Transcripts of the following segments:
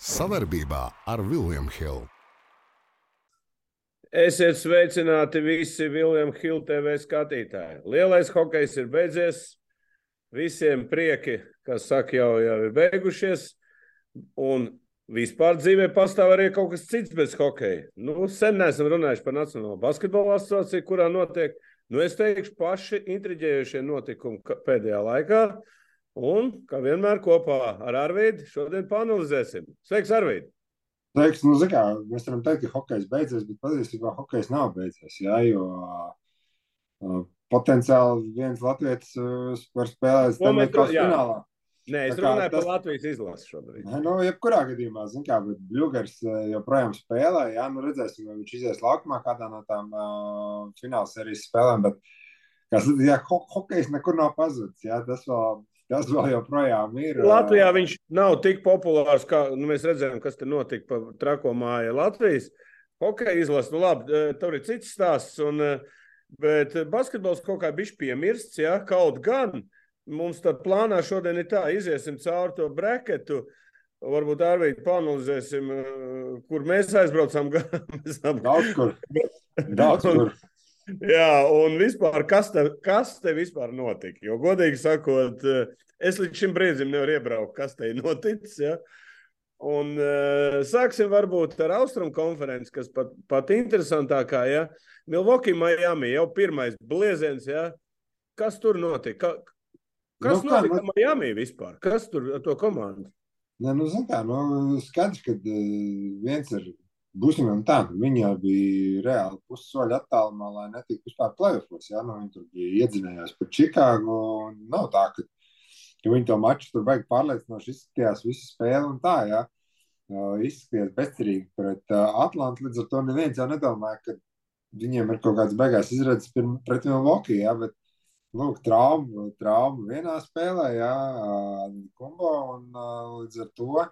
Savarbībā ar Vilniņu Hildu. Esiet sveicināti visi Viljams Hilde TV skatītāji. Lielais hokejs ir beidzies. Visiem prieki, kas saka, jau, jau ir beigušies. Un vispār dzīvē pastāv arī kaut kas cits bez hokeja. Nu, sen neesam runājuši par Nacionālo basketbola asociāciju, kurā notiek, nu, es teikšu, paši intriģējušie notikumi pēdējā laikā. Un, kā vienmēr, kopā ar Arvīdu šodien panelizēsim. Sveiks, Arvīd! Teiks, nu, kā, mēs varam teikt, ka hokejs beidzies, bet patiesībā hokejs nav beidzies. Jā, jo uh, potenciāli viens latviečs uh, var spēlēt Stanley's finālā. Nē, es runāju tas... par Latvijas izlasi šobrīd. Nu, jebkurā gadījumā, zin kā, bet Bļūgers joprojām spēlē, jā, nu redzēsim, vai viņš izies laukumā kādā no tām uh, fināla sērijas spēlēm, bet, kas, jā, ho hokejs nekur nav pazudis, jā, tas vēl Tas vēl joprojām ir. Latvijā viņš nav tik populārs, kā nu, mēs redzējām, kas tur notika pa trako māju Latvijas. Hokeja izlase, nu labi, tur ir cits stāsts. Un, bet basketbols kaut kā bišķi piemirsts, ja kaut gan mums tad plānā šodien ir tā, iziesim cauri to breketu. Varbūt arī panelizēsim, kur mēs aizbraucam. Daudz kur. Daudz kur. Jā, un vispār, kas te, kas te vispār notika? Jo, godīgi sakot, es līdz šim brīdim nevaru iebraukt, kas te ir noticis. Ja? Un uh, sāksim varbūt ar austrumu konferenci, kas pat, pat interesantākā. Ja? Milwaukee, Miami jau pirmais blieziens. Ja? Kas tur notika? Ka, kas nu, notika nu... Miami vispār? Kas tur ar to komandu? Ne, nu, kā, nu, skaidrs, ka uh, viens ir Būsim viņi jau bija reāli pussoļu attālumā, lai netiktu vispār plēsofos. Ja? Nu, viņi tur bija iedzinējās par Čikāgu. Nav tā, ka, ka viņi to maču tur vajag pārliecinoši izskatījās visu spēli un tā. Ja? Izskatījās bezcerīgi pret Atlantu. Līdz ar to neviens jau nedomāja, ka viņiem ir kaut kāds beigās izredzes pret Milwaukee. Ja? Bet, lūk, trauma, trauma vienā spēlē, ja? kumbo, un līdz ar to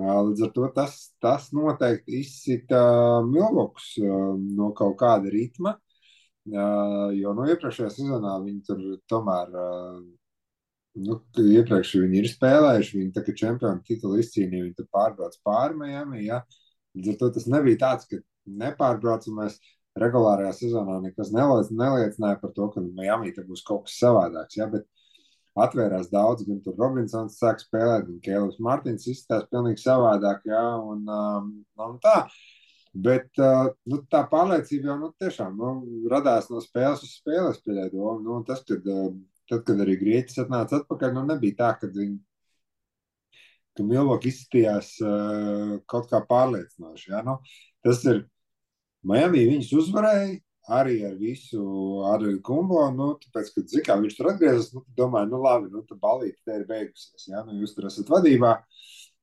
Līdz ar to tas, tas noteikti izsita Milvoks no kaut kāda ritma, jo no iepriekšējā sezonā viņi tur tomēr, nu, iepriekš viņi ir spēlējuši, viņi tā kā čempionu titulu izcīnīja, viņi tur pārbrauc pāri Miami, ja? Līdz ar to tas nebija tāds, ka nepārbraucamais regulārajā sezonā nekas neliecināja par to, ka Miami te būs kaut kas savādāks, ja? Bet atvērās daudz, gan tur Robinsons sāk spēlēt, gan Kēlis Martins izskatās pilnīgi savādāk, jā, un, um, un tā. Bet uh, nu, tā pārliecība jau nu, tiešām nu, radās no spēles uz spēles. Pieļauju, nu, tas, kad, uh, tad, kad arī Grieķis atnāca atpakaļ, nu, nebija tā, ka viņi ka Milvoki izskatījās uh, kaut kā pārliecinoši. Ja? Nu, tas ir Miami, viņus uzvarēja, arī ar visu arī kumbo. Nu, tāpēc, kad zikā, viņš tur atgriezās, nu, domāju, nu labi, nu, tā balīte te ir beigusies. Ja? Nu, jūs tur esat vadībā.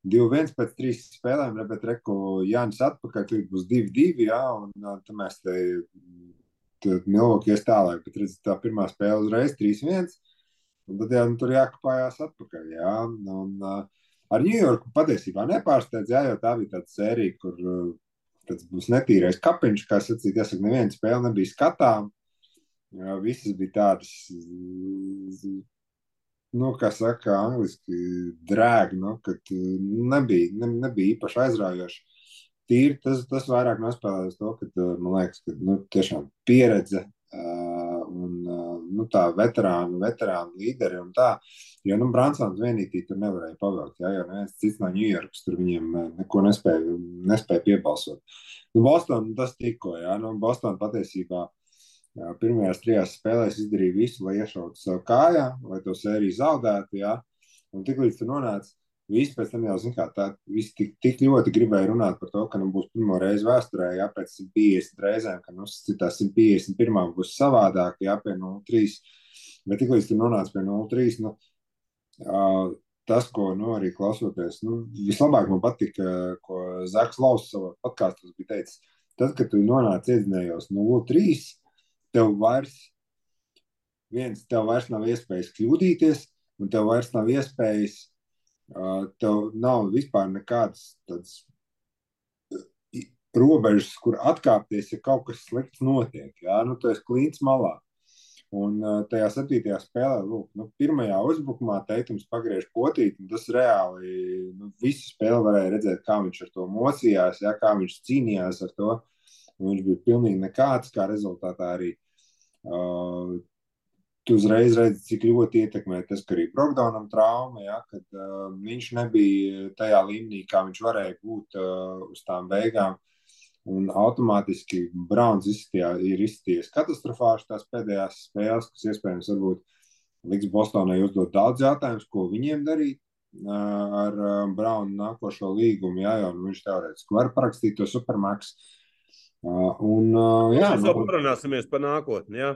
2-1 pēc trīs spēlēm, bet Reku Jānis atpakaļ, tur būs 2-2, jā, un tad mēs te Milvokies tālāk, bet redz, tā pirmā spēle uzreiz 3-1, un tad jā, nu, tur jākapājās atpakaļ, jā, un uh, ar Ņujorku patiesībā nepārsteidz, jā, jo tā bija tāda sērija, kur tāds būs netīrais kapiņš, kā sacīt, jāsaka, neviena spēle nebija skatām. Visas bija tādas, nu, kā saka, angliski drēgi, nu, kad nebija, ne, nebija īpaši aizraujoši. Tīri tas, tas vairāk nospēlējas to, ka, man liekas, ka, nu, tiešām pieredze uh, un, uh, nu, tā veterānu, veterānu līderi un tā. Jo, nu, Bransons vienīgi tur nevarēja pavērt, jā, jo neviens cits no Ņujorkas tur viņiem eh, neko nespēja, nespēja piebalsot. Nu, Boston tas tikko, jā, nu, Boston patiesībā jā, pirmajās trijās spēlēs izdarīja visu, lai iešautu savu kājā, lai to sēriju zaudētu, jā, un tik līdz tur nonāca, visi pēc tam jau, zin kā, tā, visi tik, tik ļoti gribēja runāt par to, ka, nu, būs pirmo reizi vēsturē, jā, pēc 150 reizēm, ka, nu, citā 151 būs savādāk, jā, pie 0-3, bet tik līdz tur nonāca pie 0-3, nu, tas, ko nu, arī klausoties, nu, vislabāk man patika, ko Zaks Lauss savā podkāstā bija teicis. Tad, kad tu nonāc iedzinējos 0-3, tev vairs, viens, tev vairs nav iespējas kļūdīties, un tev vairs nav iespējas, uh, tev nav vispār nekādas tādas robežas, kur atkāpties, ja kaut kas slikts notiek. Jā, nu, tu esi klīns malā. Un uh, tajā septītajā spēlē, lūk, nu, pirmajā uzbrukumā teikums pagriež potīt, un tas reāli nu, visu spēli varēja redzēt, kā viņš ar to mocījās, ja, kā viņš cīnījās ar to. Viņš bija pilnīgi nekāds, kā rezultātā arī uh, tu uzreiz redzi, cik ļoti ietekmē tas, ka arī Brokdānam trauma, ja, kad uh, viņš nebija tajā līmenī, kā viņš varēja būt uh, uz tām beigām. Un automātiski Browns izstījā, ir izstījies katastrofāli tās pēdējās spēles, kas iespējams varbūt liks Bostonai uzdot daudz jautājumus, ko viņiem darīt uh, ar uh, Braunu nākošo līgumu. Jā, jau nu, viņš teorētiski var parakstīt to supermax. Uh, un, uh, jā, Mēs vēl parunāsimies par nākotni. Jā.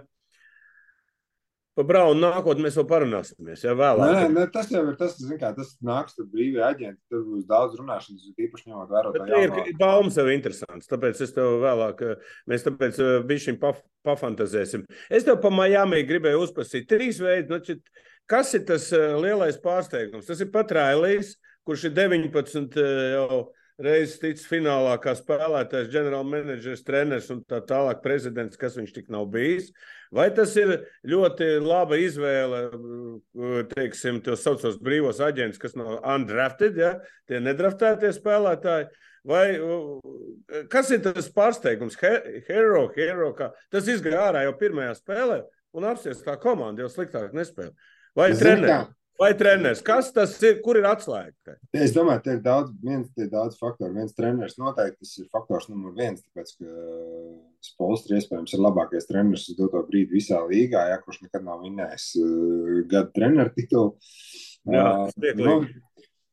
Par Braunu nākotnē mēs vēl parunāsimies. Jā, vēlāk. Nē, nē, tas jau ir tas, kā, tas nāks ar brīvī aģenti. Tur būs daudz runāšanas, īpaši ņemot vērā jauno. Ir baumas jau interesants, tāpēc es tev vēlāk, mēs tāpēc bišķiņ paf, pafantazēsim. Es tev pa Miami gribēju uzprasīt trīs veidus. Nu, kas ir tas lielais pārsteigums? Tas ir pat Railijs, kurš ir 19 jau reizes ticis finālā kā spēlētājs, ģenerālmenedžers, treneris un tā tālāk prezidents, kas viņš tik nav bijis. Vai tas ir ļoti laba izvēle, teiksim, tos saucos brīvos aģentus, kas nav undrafted, ja? tie nedraftētie spēlētāji, vai kas ir tas pārsteigums? Hero, hero, kā tas izgāja ārā jau pirmajā spēlē un apsies kā komanda jau sliktāk nespēlē. Vai treneris? Vai treneris? Kas tas ir? Kur ir atslēga? Es domāju, ka ir daudz, viens, ir daudz faktoru. Viens treneris noteikti tas ir faktors numur viens, tāpēc, ka Spolstri iespējams ir labākais treneris uz doto brīdi visā līgā, ja kurš nekad nav vinnējis uh, gadu treneru titulu. Jā, uh, nu,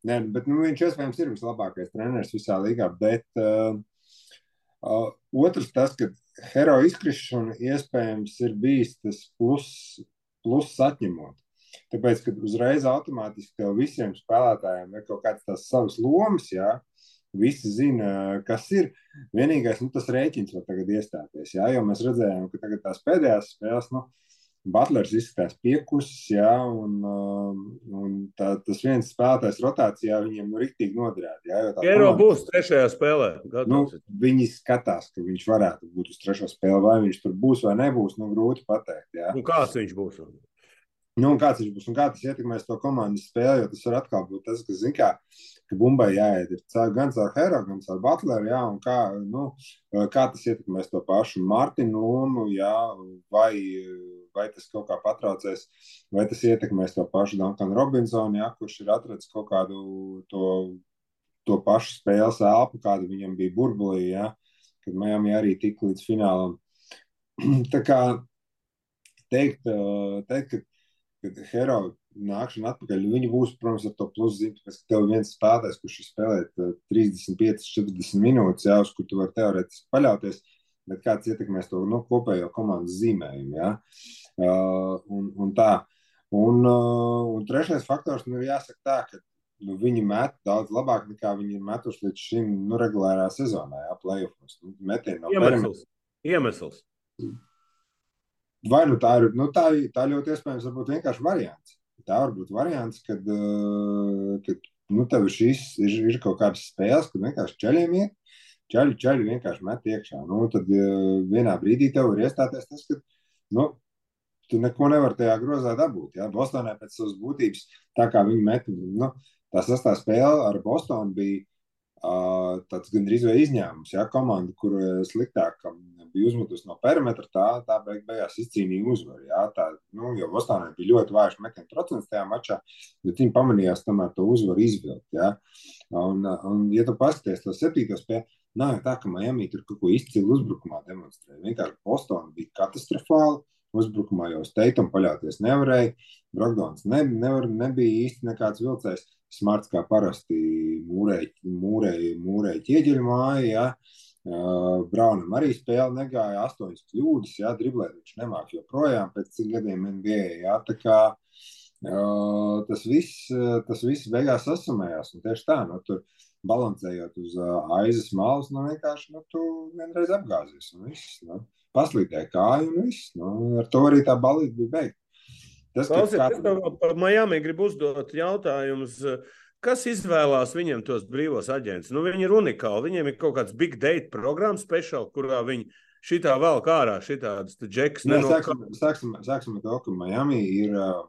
ne, bet nu, viņš iespējams ir vislabākais treneris visā līgā, bet uh, uh, otrs tas, ka hero izkrišana iespējams ir bijis tas plus, plus atņemot. Tāpēc, kad uzreiz automātiski tev visiem spēlētājiem ir kaut kādas tās savas lomas, jā, visi zina, kas ir. Vienīgais, nu, tas rēķins var tagad iestāties, jā, jo mēs redzējām, ka tagad tās pēdējās spēles, nu, Butlers izskatās piekusis, jā, un, um, un tā, tas viens spēlētājs rotācijā viņiem nu riktīgi noderētu. Jā, jo tā Eiro būs trešajā spēlē. Nu, viņi skatās, ka viņš varētu būt uz trešo spēli, vai viņš tur būs vai nebūs, nu grūti pateikt. Jā. Un kāds viņš būs? Nu, kāds viņš būs un kā tas ietekmēs to komandas spēli? Jo tas var atkal būt tas, kas, zin, kā, ka bumbai jāiet gan caur Hero, gan caur Butleru, jā, un kā, nu, kā tas ietekmēs to pašu Martinu lomu, jā, vai, vai tas kaut kā patraucēs, vai tas ietekmēs to pašu Dunkanu Robinsonu, jā, kurš ir atradzis kaut kādu to, to pašu spēles elpu, kāda viņam bija burbulī, jā, kad Miami arī tika līdz finālam. Tā kā teikt, teikt ka kad Hero nākšana atpakaļ, viņi būs, protams, ar to pluszīmi, ka tev viens spēlētājs, kurš ir spēlējis 35, 40 minūtes, jā, uz kur tu vari teorētiski paļauties, bet kāds ietekmēs to nu, kopējo komandas zīmējumu. Jā. Uh, un, un tā. Un, uh, un trešais faktors, nu, jāsaka tā, ka nu, viņi met daudz labāk nekā viņi ir metuši līdz šim nu, regulārā sezonā, jā, playoffs. Nu, metieni no Iemesls. Iemesls. Vai nu tā ir, nu tā, tā ļoti iespējams varbūt vienkārši variants. Tā var būt variants, kad, uh, kad nu, tev šis ir, ir kaut kādas spēles, kad vienkārši ceļiem iet, ceļi, ceļi vienkārši met iekšā. Nu, tad uh, vienā brīdī tev var iestāties tas, ka, nu, tu neko nevar tajā grozā dabūt. Ja? Bostonē pēc savas būtības, tā kā viņi met, nu, tā sastā spēle ar Bostonu bija tāds gandrīz vai izņēmums. Ja? Komanda, kur sliktāk bija uzmetusi no perimetra, tā, tā beig, beigās izcīnīja uzvaru. Jā, tā, nu, jo Bostonai bija ļoti vājš metienu procents tajā mačā, bet viņi pamanījās tomēr to uzvaru izvilkt. Jā. Un, un, ja tu paskaties to septīto spēli, nav jau tā, ka Miami tur kaut ko izcilu uzbrukumā demonstrēja. Vienkārši Bostona bija katastrofāla. Uzbrukumā jau Steitam paļauties nevarēja. Brokdons ne, nevar, nebija īsti nekāds vilcējs. Smarts kā parasti mūrēja, mūrēja, mūrēja ķieģeļu māju. Ja. Uh, Braunam arī spēle negāja, astoņas kļūdas, jā, driblēt viņš nemāk joprojām pēc cik gadiem NBA, jā, tā kā uh, tas viss, tas viss beigās sasumējās, un tieši tā, nu, tur balansējot uz uh, aizes malas, nu, vienkārši, nu, tu vienreiz apgāzies, un viss, nu, paslīdēja kāju, un viss, nu, ar to arī tā balīta bija beigta. Tas, Klausiet, kāds... es par Miami gribu uzdot jautājumus, uh, Kas izvēlās viņiem tos brīvos aģentus? Nu, viņi ir unikāli. Viņiem ir kaut kāds big data programma, speciāla, kurā viņi šitā vēl kā ārā, šitādas džekas. Nē, sāksim, sāksim, sāksim to, ka Miami ir uh,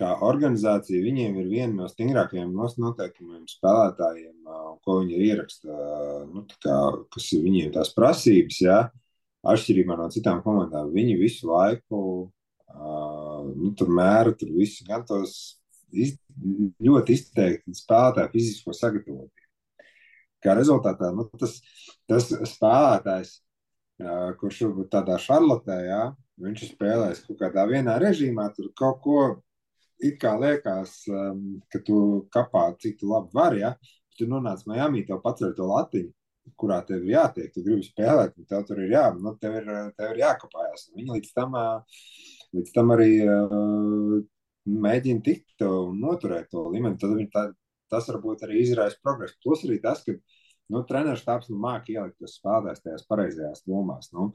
kā organizācija, viņiem ir viena no stingrākajiem noteikumiem spēlētājiem, uh, ko viņi ir ieraksta, nu, kā, kas ir viņiem tās prasības, jā, atšķirībā no citām komandām. Viņi visu laiku uh, nu, tur mēra, tur visu, gan tos iz, ļoti izteikti spēlētāju fizisko sagatavotību. Kā rezultātā nu, tas, tas spēlētājs, uh, kurš varbūt tādā šarlotē, jā, viņš ir spēlējis kaut kādā vienā režīmā, tur kaut ko it kā liekas, ka tu kapā cik tu labi vari, ja? Tu nonāc Miami, tev pacēl to latiņu, kurā tev ir jātiek, tu gribi spēlēt, un tev tur ir jā, nu, tev ir, tev ir jākapājas. Un Viņi līdz tam, ā, līdz tam arī uh, mēģina tikt un noturēt to līmeni. Tad tā, tas varbūt arī izraisa progresu. Plus arī tas, ka nu, treneris tāps nu, māki ielikt tos spēlētājs tajās pareizajās domās. Nu,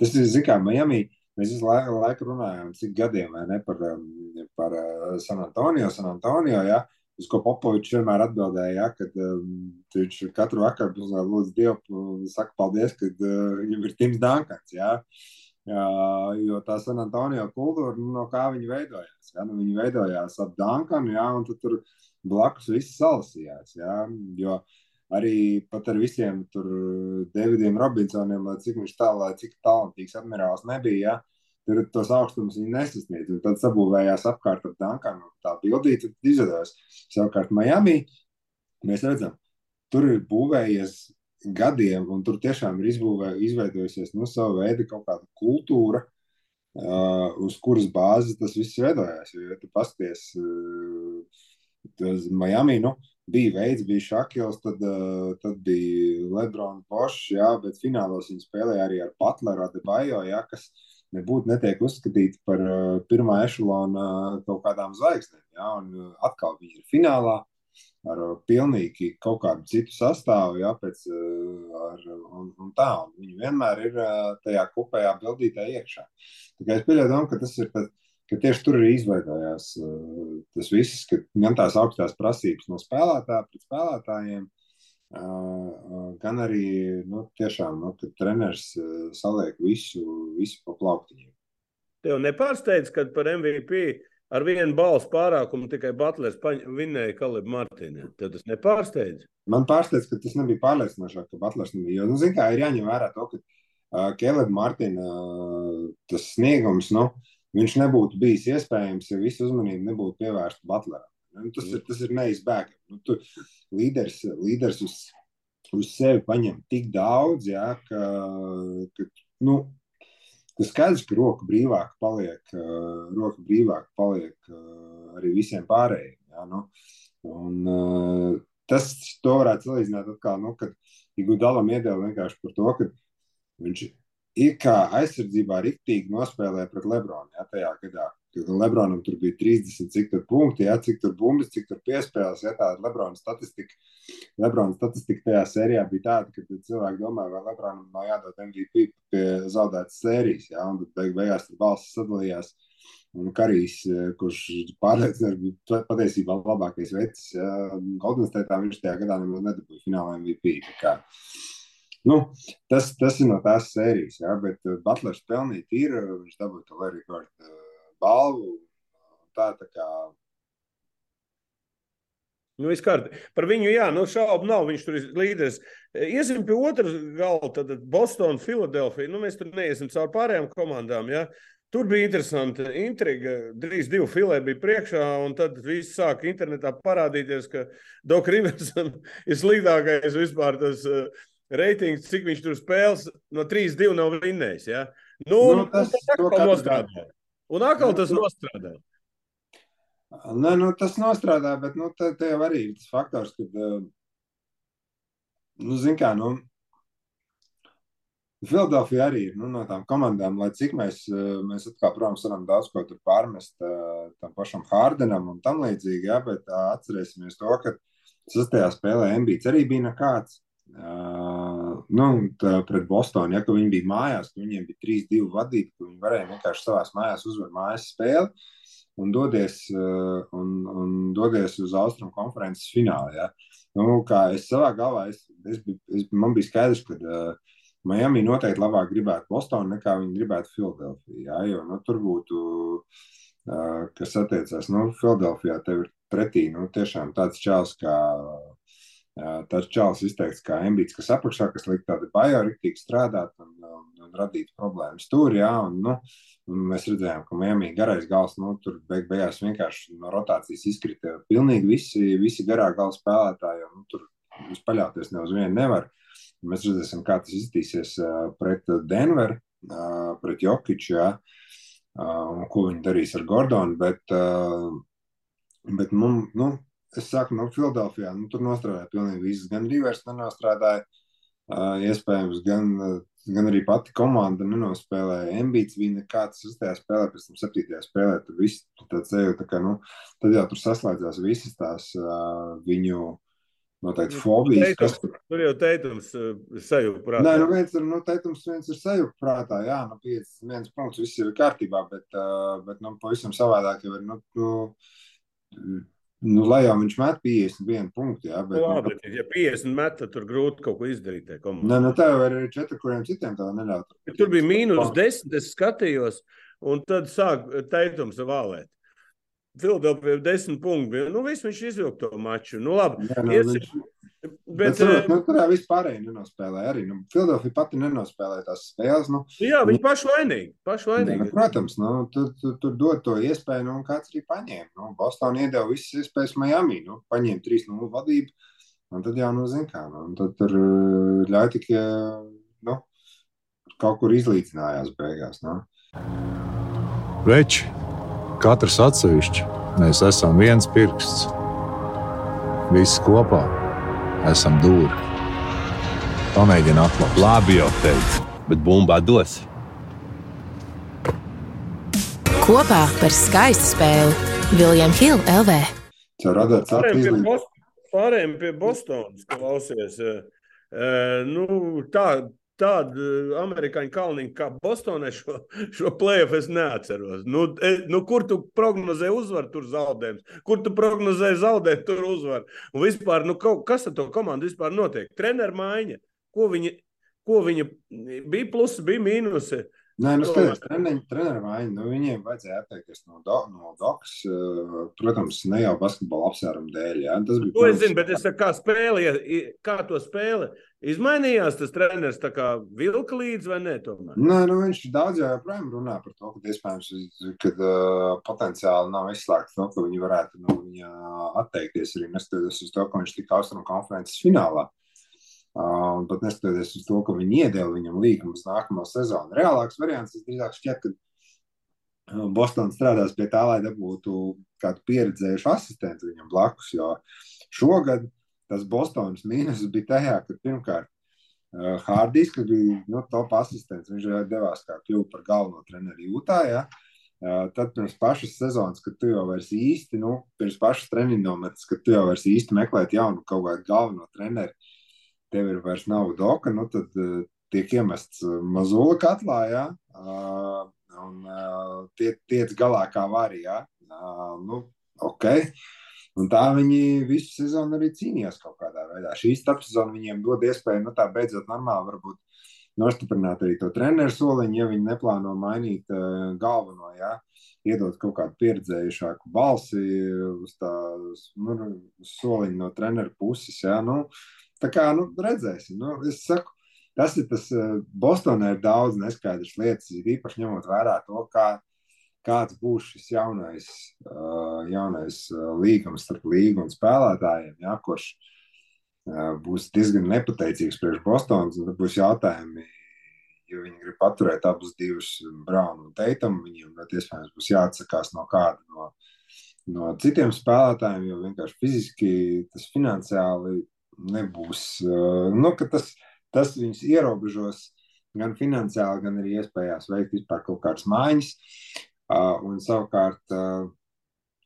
tas ir, zin kā, Miami, mēs visu laiku, laiku runājam, cik gadiem, ne, par, um, par uh, San Antonio, San Antonio, ja, uz ko Popovičs vienmēr atbildēja, ja, kad um, viņš katru vakaru lūdz Dievu, saka paldies, kad uh, viņam ir Tims Dankans, ja. Uh, jo tā San Antonio kultūra, nu, no kā viņi veidojās. Ja? Nu, viņi veidojās ap Dankanu, ja? un tur blakus viss salasījās. Ja? Jo arī pat ar visiem tur Davidiem Robinsoniem, lai cik viņš tā, lai cik talantīgs admirāls nebija, ja? tur tos augstumus viņi nesasniedz. Un tad sabūvējās apkārt ar Dankanu. Tā bildīte izveidojās. Savukārt Miami mēs redzam, tur ir būvējies gadiem, un tur tiešām ir izbūvē, izveidojusies nu, sava veida kaut kāda kultūra, uh, uz kuras bāzes tas viss veidojās. Jo, ja tu pasties, uh, tas Miami, nu, bija veids, bija Šakils, tad, uh, tad bija Lebrons Bošs, jā, bet finālos viņi spēlēja arī ar Butleru, Adebayo, jā, kas nebūtu netiek uzskatīti par uh, pirmā ešalona uh, kaut kādām zvaigznēm, jā, un uh, atkal viņi ir finālā ar pilnīgi kaut kādu citu sastāvu, jā, pēc, uh, ar, un, un tā, un viņi vienmēr ir uh, tajā kopējā bildītē iekšā. Kā es pieļauju ka tas ir tad, ka tieši tur arī izveidojās uh, tas viss, ka gan tās augstās prasības no spēlētāja pret spēlētājiem, gan arī, nu, tiešām, nu, kad treneris saliek visu, visu pa plauktiņiem. Tev nepārsteidz, kad par MVP ar vienu balsu pārākumu tikai Butlers vinnēja Kalibu Martīnu. Tev tas nepārsteidz? Man pārsteidz, ka tas nebija pārliecinošāk, ka Butlers nebija. Jo, nu, zin kā, ir jāņem vērā to, ka uh, Kalibu Martīna uh, tas sniegums, nu, viņš nebūtu bijis iespējams, ja visu uzmanību nebūtu pievērsta Butleram. Nu, tas, ir, tas ir neizbēgami. Nu, tu, līderis, līderis uz, uz sevi paņem tik daudz, jā, ka, ka nu, tas skaidrs, ka roka brīvāk paliek, uh, roka brīvāk paliek uh, arī visiem pārējiem. Jā, nu, un, uh, tas varētu salīdzināt atkal, nu, kad Igudalam iedeva vienkārši par to, ka viņš ir kā aizsardzībā riktīgi nospēlēja pret Lebronu, jā, tajā gadā. Kad Lebronam tur bija 30, cik tur punkti, jā, cik tur bumbas, cik tur piespēles, jā, tāda Lebrona statistika. Lebrona statistika tajā sērijā bija tāda, ka cilvēki domāja, vai Lebronam nav jādod MVP pie zaudētas sērijas, jā, un tad beig, beigās tur balsis sadalījās. Un Karijs, kurš pārliecināts, bija patiesībā labākais veids, Golden State, viņš tajā gadā nemaz nedabūja finālā MVP. Nu, tas, tas ir no tās sērijas, jā, bet Butlers pelnīt ir, viņš dabūja to Larry Bird balvu. Tā, tā kā Nu, Viskārt, par viņu, jā, nu, šaubu nav. Viņš tur ir līderis. Iesim pie otras gala, tad Boston, Filadelfija. Nu, mēs tur neiesim caur pārējām komandām. Jā. Tur bija interesanta intriga. Drīz divi filē bija priekšā, un tad viss sāka internetā parādīties, ka Doks Riversam ir sliktākais vispār tas uh, reitings, cik viņš tur spēles no 3-2 nav vinnējis. Ja? Nu, Nu, tas- tas, tas to atkal katru nostrādāja. Un atkal Nu, tas nu- nostrādāja. Nē, nu, tas nostrādā, bet nu, te, te arī ir tas faktors, ka, nu, zin kā, nu, Filadelfija arī ir nu, no tām komandām, lai cik mēs, mēs atkal, protams, varam daudz ko tur pārmest tam pašam Hārdenam un tam līdzīgi, jā, bet atcerēsimies to, ka sastajā spēlē Embīts arī bija nekāds. Uh, nu, tā, pret Bostonu, ja viņi bija mājās, viņiem bija 3-2 vadīti, ka viņi varēja vienkārši savās mājās uzvarēt mājas spēli un doties, uh, un, un doties uz Austrum konferences finālu. Ja. Nu, kā es savā galvā, es, es, es, man bija skaidrs, ka uh, Miami noteikti labāk gribētu Bostonu nekā viņi gribētu Filadelfiju. Jā, jo nu, tur būtu, uh, kas attiecās, nu, Filadelfijā tev ir pretī, nu, tiešām tāds čels kā. Tāds čels izteikts kā ambīts, kas apakšā, kas liek tādu bajo riktīgi strādāt un, un, un radīt problēmas tur, jā, un, nu, un mēs redzējām, ka Miami garais gals, nu, tur beig beigās vienkārši no rotācijas izkrita pilnīgi visi, visi garā gala spēlētāji, un nu, tur jūs paļauties ne uz vienu nevar. Mēs redzēsim, kā tas izskatīsies pret Denveru, pret Jokiču, ja, un ko viņi darīs ar Gordonu. Bet, bet mums, nu, es saku, no nu, Filadelfijā, nu, tur nostrādāja pilnīgi viss. Gan Rīvers nenostrādāja, iespējams, gan, gan arī pati komanda nenospēlēja. Ambīts bija nekāds 6. spēlē, pēc tam 7. spēlē. Tur viss tāds sajūta, ka, nu, tad jau tur saslēdzās visas tās uh, viņu noteikti fobijas. Teitums, kas... Tur jau teikums uh, sajūta prātā. Nē, nu viens ir, nu, teikums viens ir sajūta prātā, jā, nu, piec, viens punkts, viss ir kārtībā, bet, uh, bet nu, pavisam savādāk jau ir, nu, nu, nu lai jau viņš met 51 punktu, jā, bet. Labi, nu, ja 50 met, tad tur grūti kaut ko izdarīt. Nē, nu, tev ir četri, kuriem citiem tā neļaut. Tur bija mīnus 10, es skatījos, un tad sāk teitums valēt. Filadelfija ir desmit punkti. Nu, viss viņš izvilka to maču. Nu, labi. Jā, nu, Ies... viņš... Bet, bet uh, nu, tur jau vispārēji nenospēlēja. Arī nu, Filadelfija pati nenospēlēja tās spēles. Nu, jā, viņi paši vainīgi. Paši vainīgi. Jā, nu, protams, nu, tur tu, tu dod to iespēju, nu, un kāds arī paņēma. Nu, Bostonā iedeva visas iespējas Miami. Nu, paņēma 3-0 vadību, un tad jau, nu, zin kā, nu, tad tur ļauj tikai, nu, kaut kur izlīdzinājās beigās. Nu. Veči! Katrs atsevišķi mēs esam viens pirksts. Visi kopā esam dūri. Pamēģini atklāt. Labi, jau teicu, bet bumbā dos. Kopā par skaistu spēli Viljams Hilde LV. Pārējiem pie Bostonas klausies. Uh, nu, tā, tādu eh, amerikāņu kalniņu kā Bostonē šo, šo playoff es neatceros. Nu, e, nu, kur tu prognozē uzvaru, tur zaudējums. Kur tu prognozē zaudēt, tur uzvaru. Un vispār, nu, kas ar to komandu vispār notiek? Treneru maiņa. Ko viņa, ko viņa bija plusi, bija mīnusi. Nē, nu, skaties, treniņu, treneru maiņu, nu, viņiem vajadzēja atteikties no, do, no doks, uh, protams, ne jau basketbola apsvērumu dēļ, jā. Tas bija. To es zinu, bet es kā spēli, kā to spēli, izmainījās tas treneris tā kā vilka līdz vai ne tomēr? Nē, nu, viņš daudz jau joprojām runā par to, ka iespējams, kad uh, potenciāli nav izslēgts to, ka viņi varētu no nu, viņa atteikties arī neskatoties uz to, ka viņš tika austrumu konferences finālā. Uh, un pat neskatoties uz to, ka viņi iedēla viņam līgumu uz nākamo sezonu. Reālāks variants drīzāk šķiet, ka uh, Bostonā strādās pie tā, lai dabūtu kādu pieredzējušu asistentu viņam blakus. Jo šogad tas Bostonas mīnus bija tajā, ka pirmkārt Hārdijs, kas bija nu, top asistents, viņš jau devās kā kļuva par galveno treneru jūtā. Ja? Uh, tad pirms pašas sezonas, kad tu jau vairs īsti, nu, pirms pašas treniņu nometnes, kad tu jau vairs īsti meklēt jaunu kaut kādu galveno treneru, tev ir vairs nav doka, nu tad uh, tiek iemests eh, mazula katlā, uh, un tie, tiec galā kā var, uh, nu, ok. Un tā viņi visu sezonu arī cīnījās kaut kādā veidā. Šī starpsezona viņiem dod iespēju, nu tā beidzot normāli varbūt nostiprināt arī to treneru soliņu, ja viņi neplāno mainīt uh, galveno, jā, iedot kaut kādu pieredzējušāku balsi uz tā nu, soliņu no treneru puses, jā, nu, Tā kā nu, redzēsim. Nu, es saku, tas ir tas, eh, Bostonā ir daudz neskaidras lietas, īpaši ņemot vērā to, kā, kāds būs šis jaunais, uh, jaunais uh, līgums starp līgu un spēlētājiem, ja, kurš uh, būs diezgan nepateicīgs priekš Bostonas. Tad būs jautājumi, jo viņi grib paturēt abus divus, Braunu un Teitamu. Viņiem iespējams būs jāatsakās no kāda no, no citiem spēlētājiem, jo vienkārši fiziski tas finansiāli nebūs. Nu, tas, tas viņus ierobežos gan finansiāli, gan arī iespējās veikt vispār kaut kādas maiņas. Un savukārt,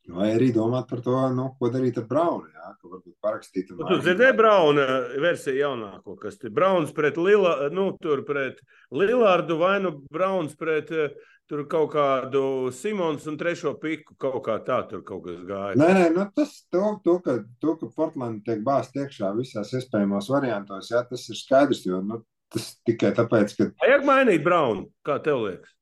vai arī domāt par to, nu, ko darīt ar Braunu. Jā, ka varbūt parakstīt. Nu, tu dzirdēji Brauna versiju jaunāko, kas ir Brauns pret, Lila, nu, pret Lilārdu vai nu Brauns pret tur kaut kādu Simons un trešo piku kaut kā tā tur kaut kas gāja. Nē, nē, nu tas, to, to, ka, to, ka Portlanda tiek bāzt iekšā visās iespējamos variantos, jā, tas ir skaidrs, jo, nu, tas tikai tāpēc, ka Vajag mainīt Braunu, kā tev liekas?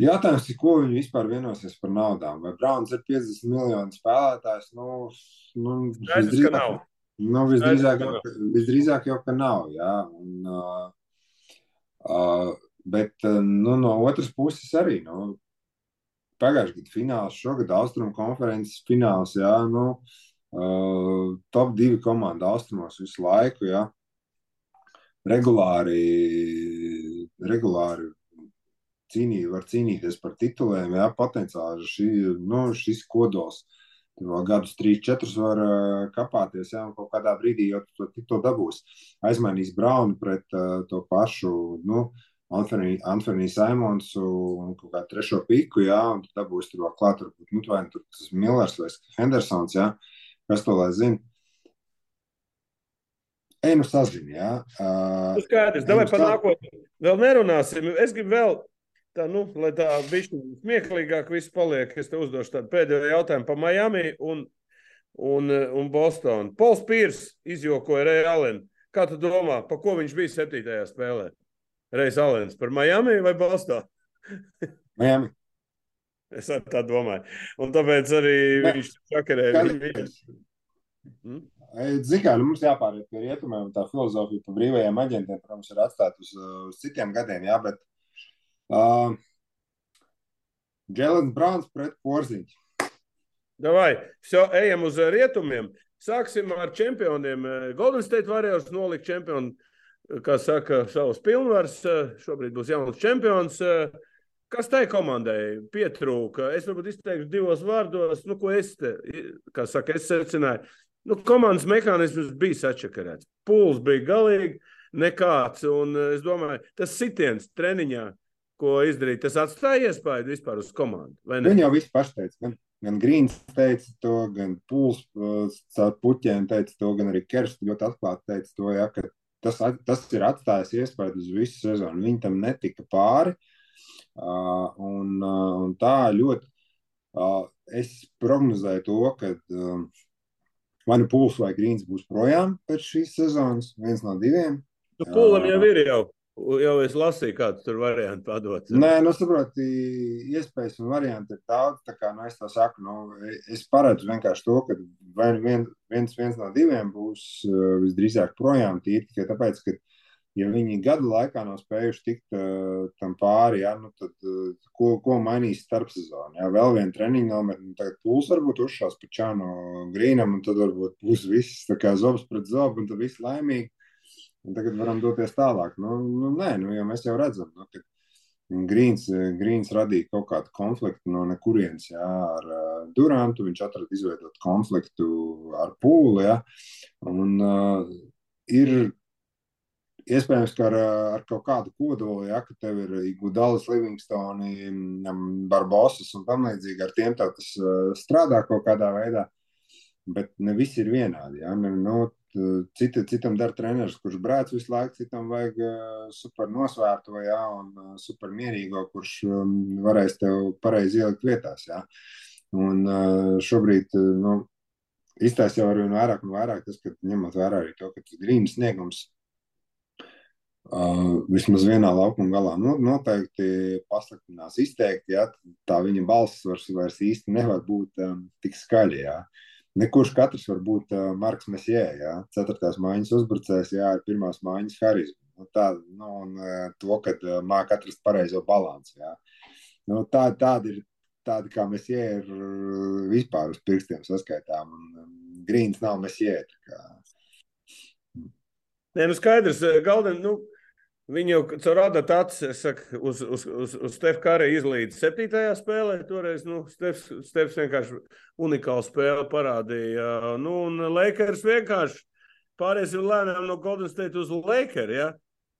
Jautājums ir, ko viņi vispār vienosies par naudām. Vai Browns ir 50 miljonu spēlētājs? Nu, nu, Skaidrs, ka visdrīzāk- nav. Nu, visdrīzāk, Skaidrs, jau, ka ka- visdrīzāk jau, ka nav. Jā, un, uh, uh, bet nu, no otras puses arī. Nu, Pagājušajā gadā fināls, šogad Austrum konferences fināls. Jā, nu, uh, top divi komanda austrumos visu laiku. Jā. Regulāri, regulāri cīnī, var cīnīties par tituliem. Jā, potenciāli šī, nu, šis kodols. Tur vēl gadus, trīs, četrus var uh, kapāties, un kaut kādā brīdī jau to tikto dabūs. Aizmainīs Braunu pret uh, to pašu, nu, Antoniju Simons un kaut kādu trešo piku, jā, un tad dabūs tur vēl klāt, varbūt, nu, vai nu tur tas Millers vai Hendersons, jā, kas to lai zina. Ej, nu sazini, jā. Uh, skaidrs, davai par nākotni. Vēl nerunāsim. Es gribu vēl, tā, nu, lai tā bišķi smieklīgāk viss paliek. Es te uzdošu tādu pēdējo jautājumu par Miami un, un, un Bostonu. Pols Pīrs izjokoja Reju Alenu. Kā tu domā, pa ko viņš bija septītajā spēlē? Reis Alens par Miami vai Bostonu? Miami. Es tā domāju. Un tāpēc arī Ne. viņš sakarēja viņu. Kāpēc? Mm? Ziniet, nu, mums jāpāriet pie rietumiem, un tā filozofija par brīvajiem aģentiem, protams, ir atstāta uz, uz citiem gadiem. Jā, bet uh, Jēlens Browns pret Porziņu. Davai, все, ejam uz eh, rietumiem. Sāksim ar čempioniem. Eh, Golden State Warriors nolika čempionu, eh, kā saka, savus pilnvars. Eh, Šobrīd būs jauns čempions. Eh, Kas tai komandai pietrūka? Es varbūt izteikšu divos vārdos, nu, ko es te, kā saka, es secināju. Nu, komandas mehānisms bija sačakarēts. Pūls bija galīgi nekāds. Un eh, es domāju, tas sitiens treniņā, ko izdarīja, tas atstāja iespēju vispār uz komandu. Viņi jau visi paši teica, gan, gan Grīns teica to, gan Pūls uh, caur puķiem teica to, gan arī Kersts ļoti atklāti teica to, ja, ka tas, tas ir atstājis iespēju uz visu sezonu. Viņi tam netika pāri. Uh, un, uh, un tā ļoti, uh, es prognozēju to, ka um, vai nu Pūls vai Grīns būs projām pēc šīs sezonas, viens no diviem. Nu, Pūlim jau ir jau. Jau es lasīju, kādu tur variantu padot. Nē, nu, saproti, iespējas un varianti ir daudz. Tā kā nu, es tā saku, nu, es paredzu vienkārši to, ka vai nu vien, viens, viens no diviem būs uh, visdrīzāk projām tīri tikai tāpēc, ka, ja viņi gadu laikā nav spējuši tikt uh, tam pāri, ja, nu, tad uh, ko, ko mainīs starpsezonā? Ja, vēl viena treniņa nometne, tagad pūls varbūt uzšās pa Čānu Grīnam, un tad varbūt būs viss tā kā zobs pret zobu, un tad viss laimīgi. Un tagad varam doties tālāk. Nu, nu, nē, nu, ja mēs jau redzam, nu, ka Grīns, Grīns radīja kaut kādu konfliktu no nekurienes jā, ar uh, Durantu. Viņš atrada izveidot konfliktu ar Pūli. Jā, un uh, ir iespējams, ka ar, ar kaut kādu kodolu, ja ka tev ir Gudalis, Livingstoni, Barbosas un tam līdzīgi, ar tiem tas strādā kaut kādā veidā. Bet ne visi ir vienādi. Ja? Ne, nu, Cita, citam dara treneris, kurš brēc visu laiku, citam vajag uh, super nosvērto, ja, un uh, super mierīgo, kurš um, varēs tev pareizi ielikt vietās. Ja. Un šobrīd, nu, iztaisa jau arvien vairāk un vairāk tas, ka ņemot vērā arī to, ka tas grīnas sniegums uh, vismaz vienā laukuma galā nu, noteikti pasliktinās izteikti, ja, tā viņa balss vairs, vairs īsti nevar būt um, tik skaļa. Ja. Nekurš katrs var būt uh, Marks Mesijē, jā, ceturtās mājas uzbrucējs, jā, ir pirmās mājas harizma. Nu, tā, nu, un uh, to, ka uh, māca atrast pareizo balansu. Nu, tā, tāda ir, tāda kā ir uh, vispār uz pirkstiem saskaitām, un um, Grīns nav tā kā. Nē, nu skaidrs, Galden, nu, Viņi jau caur rādāt acis, saku, uz, uz, uz, uz Stefa Kāra izlīdz septītajā spēlē. Toreiz nu, Stefs, Stefs vienkārši unikālu spēli parādīja. Nu, un Lakers vienkārši pāriesim lēnām no Golden State uz Lakers. Ja?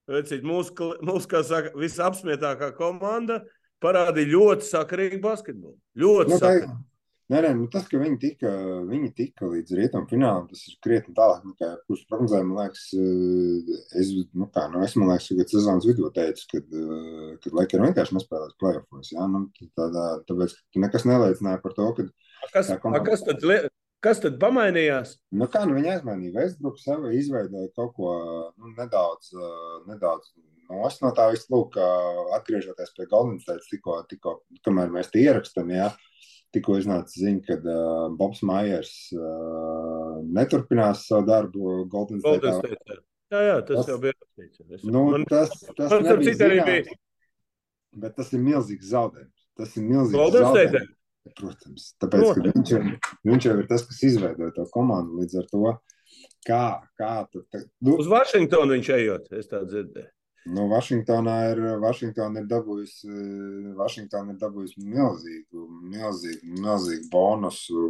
Vecīt, mūsu, mūsu, kā saka, visapsmietākā komanda parādīja ļoti sakarīgu basketbolu. Ļoti Nu, sakarīgu. Nē, nē, nu, tas, ka viņi tika, viņi tika līdz rietumu finālam, tas ir krietni tālāk nekā kurš prognozēja. Man liekas, eh, es, nu, kā, nu, es man liekas, ka sezonas vidū teicu, ka, eh, ka Lakers vienkārši nespēlēs playoffs. Ja? Nu, tādā, tāpēc, ka nekas neliecināja par to, ka Kas, komanda- kas, tad, lie- Kas tad pamainījās? Nu, kā nu viņa aizmainīja Westbrook sev, izveidoja kaut ko nu, nedaudz, uh, nedaudz nost no tā visu, lūk, uh, atgriežoties pie State, tikko, tikko, kamēr mēs te ierakstām, jā, tikko iznāca ziņa, ka uh, Bobs Maiers uh, neturpinās savu darbu Golden State. Golden State. Jā, jā, tas, tas jau bija rakstīts. Nu, Man- tas, tas man nebija zināms, bija. bet tas ir milzīgs zaudējums. Tas ir milzīgs Golden State? zaudējums. Protams, tāpēc, ka viņš, ir, viņš jau ir tas, kas izveidoja to komandu līdz ar to, kā, kā tad, nu, Uz Vašingtonu viņš ejot, es tā dzirdēju. Nu, Vašingtonā ir, Vašingtona ir dabūjusi, Vašingtona ir dabūjusi milzīgu, milzīgu, milzīgu bonusu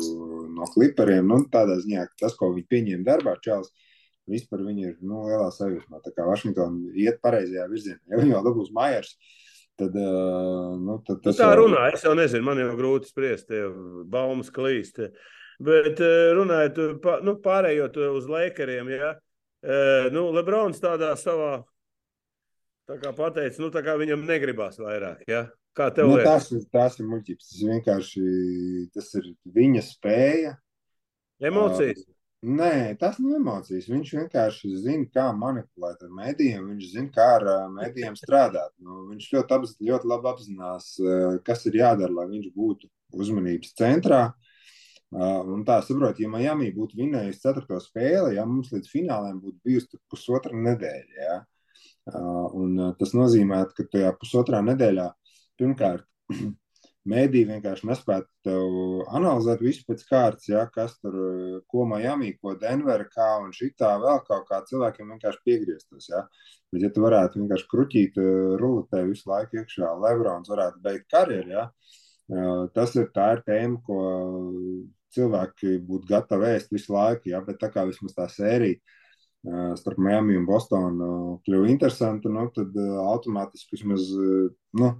no kliperiem. Nu, tādā ziņā, ka tas, ko viņi pieņēma darbā, Čels, vispār viņi ir nu, lielā sajūsmā. Tā kā Vašingtona iet pareizajā virzienā. Ja viņi jau dabūs Maiers, tad, uh, nu, tad Nu, tas tā jau- runā, es jau nezinu, man jau grūti spriest, tie baumas klīst. Bet eh, runājot nu, pārējot uz Lakeriem, ja, eh, nu, Lebrons tādā savā, tā kā pateica, nu, tā kā viņam negribās vairāk, ja. Kā tev Nu, liekas? tas, ir- tas ir muļķības. Tas vienkārši tas ir viņa spēja. Emocijas? Nē, tas nav emocijas. Viņš vienkārši zina, kā manipulēt ar mēdījiem. Viņš zina, kā ar ā, mēdījiem strādāt. Nu, viņš ļoti, apz, ļoti labi apzinās, ā, kas ir jādara, lai viņš būtu uzmanības centrā. Ā, Un tā saprot, ja Miami būtu vinējusi ceturto spēli, ja mums līdz fināliem būtu bijusi tur pusotra nedēļa. Ja? Ā, Un ā, tas nozīmē, ka tajā pusotrā nedēļā pirmkārt mēdī vienkārši nespētu tev analizēt visu pēc kārtas, ja, kas tur, eh, ko Miami, ko Denvera, kā un šitā vēl kaut kā cilvēkiem vienkārši piegrieztos. Ja. Bet, ja tu varētu vienkārši kruķīt ruletē visu laiku iekšā, Lebrons varētu beigt karjeru, ja, tas ir tā ir tēma, ko cilvēki būtu gatavi ēst visu laiku, ja, bet tā kā vismaz tā sērija starp Miami un Bostonu eh, kļuva interesanta, nu, tad eh, automātiski vismaz, eh, nu,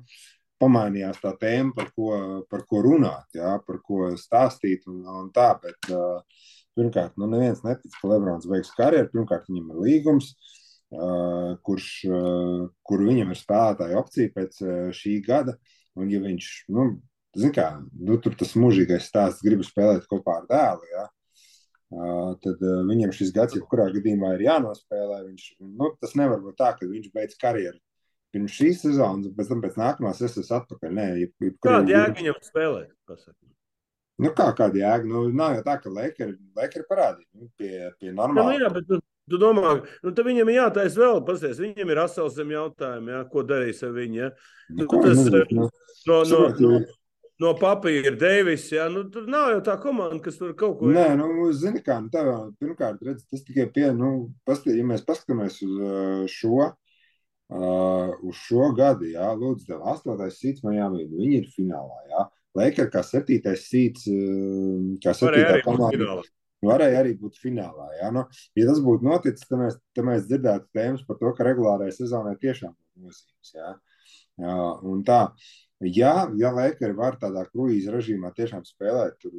pamainījās tā tēma, par ko, par ko runāt, jā, par ko stāstīt. Un, un tā, bet, pirmkārt, nu, neviens netic, ka Lebrons beigs karjeru. Pirmkārt, viņam ir līgums, uh, kurš, uh, kur viņam ir spēlētāja opcija pēc uh, šī gada. Un, ja viņš, nu, kā, nu, tur tas mūžīgais stāsts, gribu spēlēt kopā ar dēlu, uh, tad viņam šis gads, jebkurā gadījumā, ir jānospēlē. Viņš, nu, tas nevar būt tā, ka viņš beidz karjeru pirms šīs sezonas, pēc tam pēc nākamās es esmu atpakaļ. Nē, jeb, jeb, Kāda jēga viņam spēlēt? Pasaka. Nu, kā kāda jēga? Nu, nav jau tā, ka Lakers Laker parādīja nu, pie, pie Nu, normāla. jā, bet tu, tu domā, nu, tad viņam ir jātaisa vēl, pasties, viņam ir asels zem jautājumu, ja, ko darīs ar viņu. Ja. Nu, nu, ko, tas, nu, eh, nu, No, no, no, jo- no papīra Deivis, ja, nu, tur nav jau tā komanda, kas tur kaut ko Nē, nu, zini, kā, nu, jau pirmkārt, redz, tas tikai pie, nu, pastī, ja mēs paskatāmies uz uh, šo, uh, uz šo gadu, jā, lūdzu, tev astotais sīts Miami, nu, viņi ir finālā, jā. Lakers kā septītais sīts, uh, kā varēja septītā arī būt komanda. finālā. varēja arī būt finālā. Ja, nu, ja tas būtu noticis, tad mēs, tad mēs dzirdētu tēmas par to, ka regulārai sezonai tiešām būtu nozīmes. Ja. Ja, un tā, ja, ja Lakers var tādā kruīza režīmā tiešām spēlēt, tur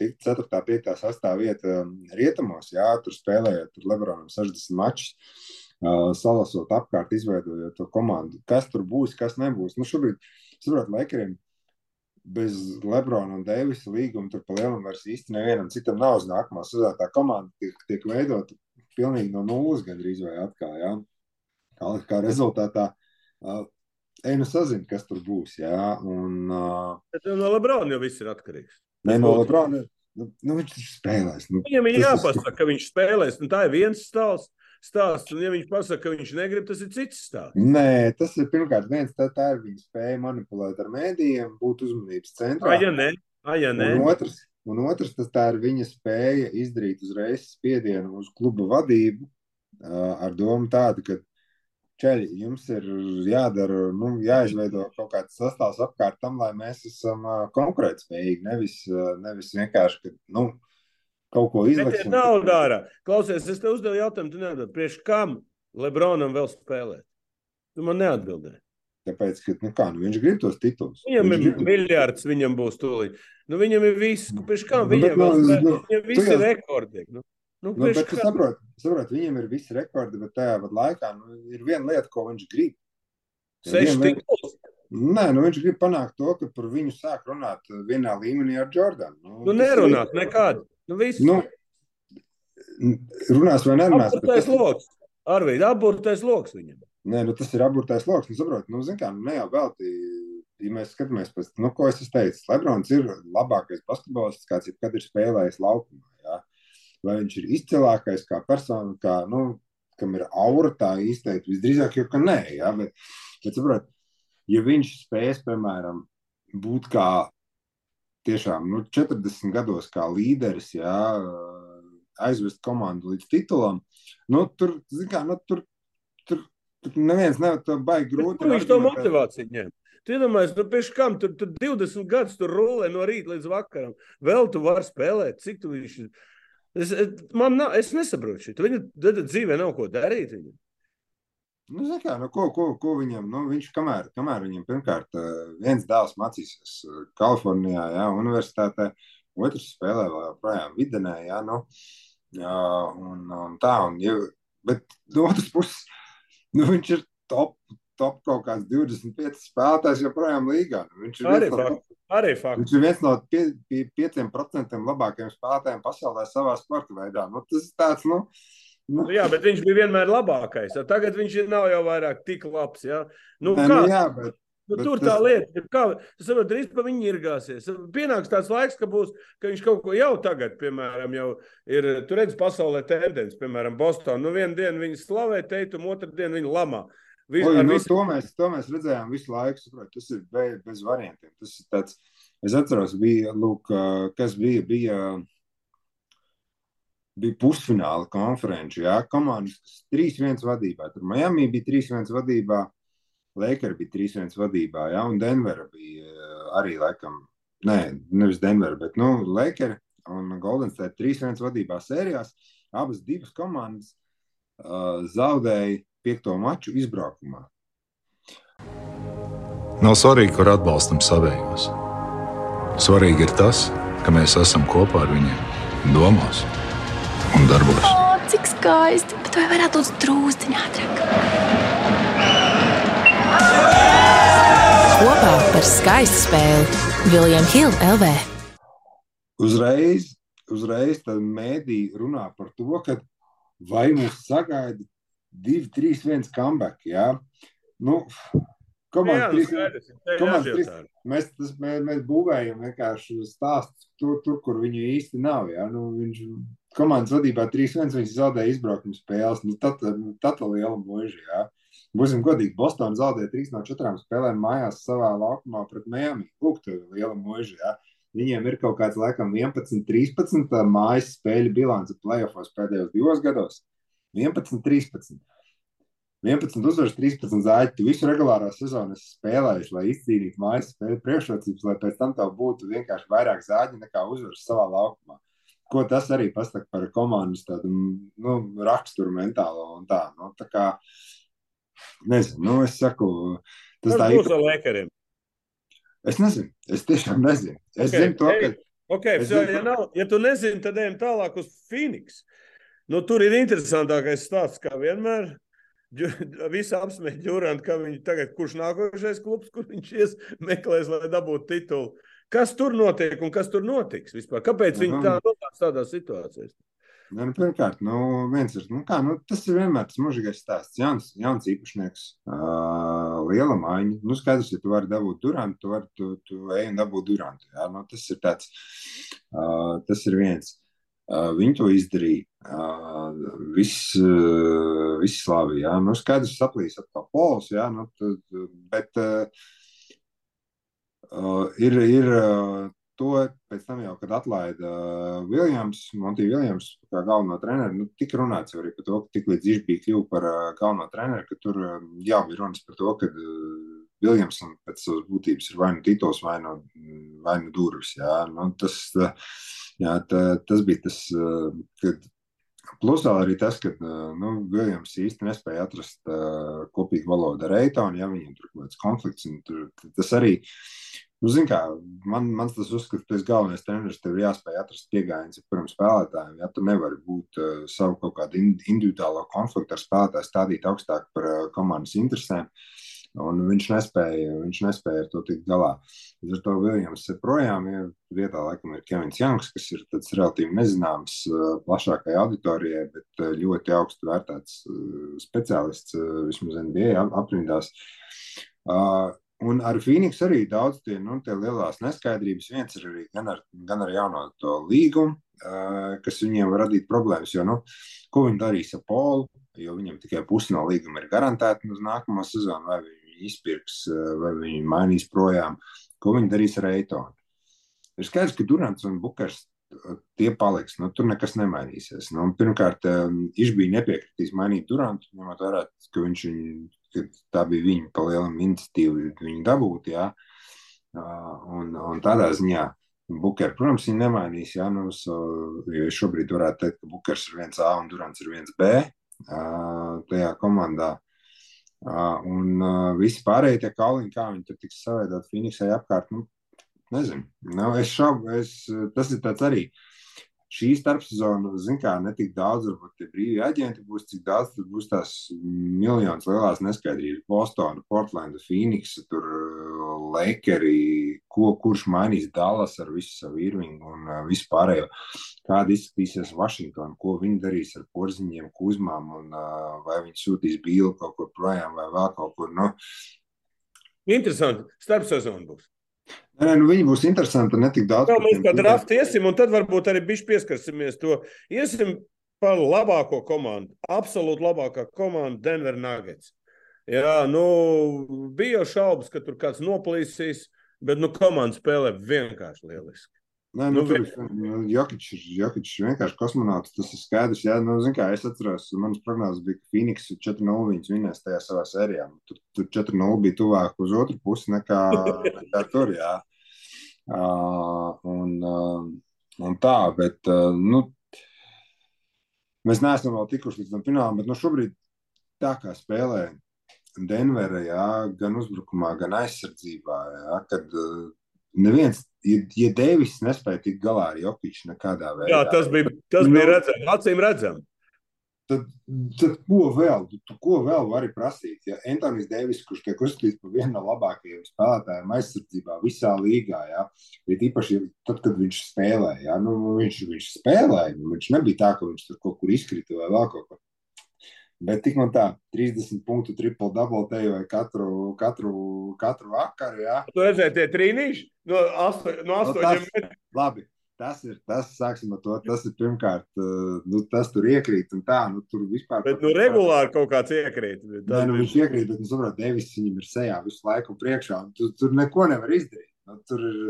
tikt 4, 5, 6 vieta um, rietumos, ja, tur spēlējot tur Lebronam 60 mačus. Uh, salasot apkārt, izveidojot to komandu. Kas tur būs, kas nebūs. Nu, šobrīd, saprotiet, Lakeriem bez Lebrona un Deivisa līguma tur pa lielam vairs īsti nevienam citam nav uz nākamā sezonā. Tā komanda tiek, tiek veidota pilnīgi no nulles gandrīz vai atkal, jā. Kā, kā rezultātā uh, Ej, nu sazin, kas tur būs, jā. Un, uh, Bet no Lebrona jau viss ir atkarīgs. ne no Lebrona, nu, nu viņš taču spēlēs. Nu, Viņam ir jāpasaka, ka viņš spēlēs. Nu, tā ir viens stāsts, stāsts, un ja viņš pasaka, ka viņš negrib, tas ir cits stāsts. Nē, tas ir pirmkārt viens, tā, tā ir viņa spēja manipulēt ar mēdījiem, būt uzmanības centrā. Ai, ja nē, ai, ja nē. Un otrs, un otrs tas tā ir viņa spēja izdarīt uzreiz spiedienu uz kluba vadību ar domu tādu, ka Čeļi, jums ir jādara, nu, jāizveido kaut kāds sastāvs apkārt tam, lai mēs esam uh, konkurētspējīgi. Nevis, uh, nevis vienkārši, ka nu, kaut ko Bet izlikt. ir nauda ārā. Klausies, es tev uzdevu jautājumu, tu neatbildi. Priekš kam Lebronam vēl spēlēt? Tu man neatbildēji. Tāpēc, ka nu, kā, nu, viņš grib tos titulus. Viņam Viņš ir grib- miljards, viņam būs tūlīt. Nu, viņam ir viss, kam Nu, viņam bet, vēl nu, nu, Viņam viss jau- ir rekordīgi. Nu, nu, Nu, bet tu saproti, saprot, viņam ir visi rekordi, bet tajā pat laikā nu, ir viena lieta, ko viņš grib. Ir Seši tituls. Nē, nu viņš grib panākt to, ka par viņu sāk runāt vienā līmenī ar Jordanu. Nu, nerunāt nekādu. Nu, viss. Nu, runās vai nerunās. Aburtais tas- loks. Arvīd, aburtais loks viņam. Nē, nu, tas ir aburtais lokus. Nu, saprot, nu, zin kā, nu, ne jau velti, ja mēs skatāmies pēc, nu, ko es teicis, Lebrons ir labākais basketbolists, kāds jebkad ir spēlējis laukumā. Vai viņš ir izcilākais kā persona, kā, nu, kam ir aura tā izteikt, visdrīzāk jau, ka nē, jā, bet, bet saprot, ja viņš spēs, piemēram, būt kā tiešām, nu, 40 gados kā līderis, jā, aizvest komandu līdz titulam, nu, tur, kā, nu, tur, tur, tur neviens nevar to baigi grūti. Kur viņš to motivāciju ņem? Tu iedomājies, nu, pēc kam tur, tur 20 gadus tur rulē no rīta līdz vakaram. Vēl tu vari spēlēt, cik tu viņš ir. Es, man nav, es nesaprotu šo. Viņa dzīvē nav ko darīt. Viņam. Nu, kā, nu, ko, ko, ko viņam, nu, viņš kamēr, kamēr viņam pirmkārt eh, viens dēls mācīsies eh, Kalifornijā, jā, universitātē, otrs spēlē vēl joprojām videnē, jā, nu, jā, un, un tā, un, ja, bet no otras puses, nu, viņš ir top, top kaut kāds 25 spēlētājs joprojām līgā. Nu, viņš ir Arī no. Arī viņš ir viens no pie, pie, 5% labākajiem spēlētājiem pasaulē savā sporta veidā. Nu, tas ir tāds, nu, nu, Nu, jā, bet viņš bija vienmēr labākais. Tagad viņš nav jau vairāk tik labs. Jā. Nu, nē, kā, nu, jā, bet, Nu, tur tas- tā lieta es saprotu, drīz pa viņu ir gāsies. Pienāks tāds laiks, ka, būs, ka viņš kaut ko jau tagad, piemēram, jau ir. Tur redz pasaulē tendence, piemāram, Bostonā. Nu, vienu dienu viņi slavē teikumu, otru dienu viņi lamā. Vis, Oi, nu, visu- to, mēs, to mēs redzējām visu laiku. Saprot, tas ir bez, bez variantiem. Tas ir tāds, es atceros, bija, lūk, kas bija. bija Bija pusfināla konferenču, jā, komandas, kas 3-1 vadībā. Tur Miami bija 3-1 vadībā, Lakers bija 3-1 vadībā, jā, un Denvera bija arī laikam, nē, nevis Denvera, bet, nu, Lakers un Golden State 3-1 vadībā sērijās. Abas divas komandas uh, zaudēja piekto maču izbraukumā. Nav svarīgi, kur atbalstam savējos. Svarīgi ir tas, ka mēs esam kopā ar viņiem, domās un darbos. O, cik skaisti! Bet vai varētu būt drūzdiņā ātrāk? Kopā par skaistu spēli Viljams Hilde LV. Uzreiz, uzreiz mēdī runā par to, ka vai mums sagaida 2, 3, 1 comeback. Jā? Nu, Jā, komanda nu, 3, skaidrs, ir te komanda trīs- mēs, tas, mēs, mēs būvējam vienkārši stāstus tur, tur, kur viņu īsti nav. Jā? Nu, viņš komandas vadībā 3-1 viņš zaudēja izbraukuma spēles. Nu, tad, tad tā liela mūža. Jā? Būsim godīgi, Bostonā zaudēja 3 no 4 spēlēm mājās savā laukumā pret Miami. Lūk, tā ir liela mūža. Jā? Viņiem ir kaut kāds, laikam, 11, 13 tā mājas spēļu bilance playoffs pēdējos divos gados. 11, 13. 11 uzvaras, 13 zāģi. Tu visu regulārā sezonu esi spēlējis, lai izcīnītu mājas spēļu priekšrocības, lai pēc tam tev būtu vienkārši vairāk zāģi nekā uzvaras savā laukumā. Ko tas arī pasaka par komandas tādu nu, raksturu mentālo un tā. Nu, tā kā, nezinu, nu, es saku, tas Kas tā ir. ar Lakeriem? Es nezinu, es tiešām nezinu. Es Ok, okay, zinu to, ka. Okay, Es so, ja, nav, ja tu nezini, tad ejam tālāk uz Phoenix. Nu, tur ir interesantākais stāsts, kā vienmēr. Visi apsmēja Džurānu, ka viņš tagad, kurš nākošais klubs, kur viņš ies, meklēs, lai dabūtu titulu. Kas tur notiek un kas tur notiks vispār? Kāpēc viņi tā nonāca tādā situācijā? Nu, pirmkārt, nu, viens ir, nu, kā, nu, tas ir vienmēr tas mūžīgais stāsts. Jauns, jauns īpašnieks, uh, liela maiņa. Nu, skaidrs, ja tu vari dabūt durantu, tu vari, tu, tu ej un dabūt durantu. Jā, nu, tas ir tāds, uh, tas ir viens. Viņi to izdarīja. Viss, viss slavi, jā. Nu, skaidrs, saplīs atkal pols, jā, nu, tad, bet uh, ir, ir to pēc tam jau, kad atlaida Viljams, Montīna Viljams, kā galveno treneru, nu, tika runāts arī par to, ka tik līdz viņš bija kļuvis par galveno treneru, ka tur jau bija runas par to, ka uh, Viljams pēc savas būtības ir vai nu tituls, vai nu, vai nu durvis. Jā, nu, tas, uh, jā, tā, tas bija tas, uh, kad Plus vēl arī tas, ka uh, nu, Viljams īsti nespēja atrast uh, kopīgu valodu ar Eitonu, ja viņam tur kaut kāds konflikts. Tur, tas arī, nu, zin kā, man, man tas uzskats, ka tas galvenais treneris tev ir jāspēj atrast piegājiens pirmiem spēlētājiem. Ja tu nevari būt uh, savu kaut kādu in, individuālo konfliktu ar spēlētāju stādīt augstāk par uh, komandas interesēm. Un viņš nespēja, viņš nespēja ar to tikt galā. Līdz ar to Viljams ir projām. Ja vietā laikam ir Kevins Janks, kas ir tāds relatīvi nezināms plašākai auditorijai, bet ļoti augstu vērtēts speciālists vismaz NBA aprindās. Un ar Phoenix arī daudz tie, nu, tie lielās neskaidrības. Viens ir arī gan ar, gan ar jauno to līgumu, kas viņiem var radīt problēmas. Jo, nu, ko viņi darīs ar Polu? Jo viņam tikai pusi no līguma ir garantēta uz nākamo sezonu, vai viņi izpirks, eh, vai viņi mainīs projām, ko viņi darīs ar Eitonu. Ir skaidrs, ka Durants un Bukers eh, tie paliks. Nu, tur nekas nemainīsies. Nu, pirmkārt, viņš eh, bija nepiekritīs mainīt Durantu, ņemot vērā, ka, viņš ka tā bija viņa palielam iniciatīva viņu dabūt. Jā. Un, un tādā ziņā Bukers, protams, viņi nemainīs. Jā, nu, so, jo šobrīd varētu teikt, ka Bukers ir viens A un Durants ir viens B tajā komandā. Un visi pārējie tie kauliņi, kā viņi tur tiks saveidot Phoenixai apkārt, nu, nezinu. Nu, es šaubu, es, tas ir tāds arī. Šī starpsezona, zin kā, netik daudz, varbūt tie brīvi aģenti būs, cik daudz tur būs tās miljonas lielās neskaidrības. Bostona, Portlanda, Phoenix, tur Lakeri, ko, kurš mainīs Dallas ar visu savu īrvingu un uh, visu pārējo. Kāda izskatīsies Vašingtona, ko viņi darīs ar porziņiem, kuzmām, un uh, vai viņi sūtīs bīlu kaut kur projām vai vēl kaut kur. Nu. Interesanti. Starpsezona būs. Nē, nu viņi būs interesanti. Ne tik daudz. Jā, mēs kā drafti iesim, un tad varbūt arī bišķi pieskarsimies to. Iesim par labāko komandu. Absolūti labākā komanda Denver Nuggets. Jā, nu, bija jau šaubas, ka tur kāds noplīsīs, bet nu, komanda spēlē vienkārši lieliski. Nē, nu, nu, tur nu, Jokic ir Jokic vienkārši kosmonauts. Tas ir skaidrs. Jā, nu, kā, es atceros, manas prognozes bija, ka Phoenix 4-0 viņas vinnēs tajā savā sērijā. Tur, tur 4-0 bija tuvāk uz otru pusi nekā, nekā tur. Jā. Uh, un, uh, un tā, bet uh, nu, mēs neesam vēl tikuši līdz tam finālam, bet nu, šobrīd tā kā spēlē Denverā, jā, gan uzbrukumā, gan aizsardzībā, jā, kad uh, neviens, ja, ja Deivis nespēja tikt galā ar Jokiču nekādā veidā. Jā, tas bija, tas bija nu, redzams, acīm redzams. Tad, tad ko vēl? Tu, ko vēl vari prasīt? Ja Antonius Deivis, kurš tiek uzskatīts par vienu no labākajiem spēlētājiem aizsardzībā visā līgā, ja, ir īpaši tad, kad viņš spēlē, ja, nu, viņš, viņš spēlēja, viņš nebija tā, ka viņš tur kaut kur izkrita vai vēl kaut ko. Bet tik un tā, 30 punktu triple double te jau katru, katru, katru vakaru. Jā. Tu redzēji, tie trīnīši no, asto, no 8 no metriem. Labi. Tas ir tas, sāksim ar to. Tas ir pirmkārt, uh, nu, tas tur iekrīt un tā, nu, tur vispār. Bet, nu, regulāri kaut kāds iekrīt. Nē, nu, viņš iekrīt, bet, nu, saprot, Devis viņam ir sejā visu laiku priekšā, un tu, tur neko nevar izdarīt. Nu, tur ir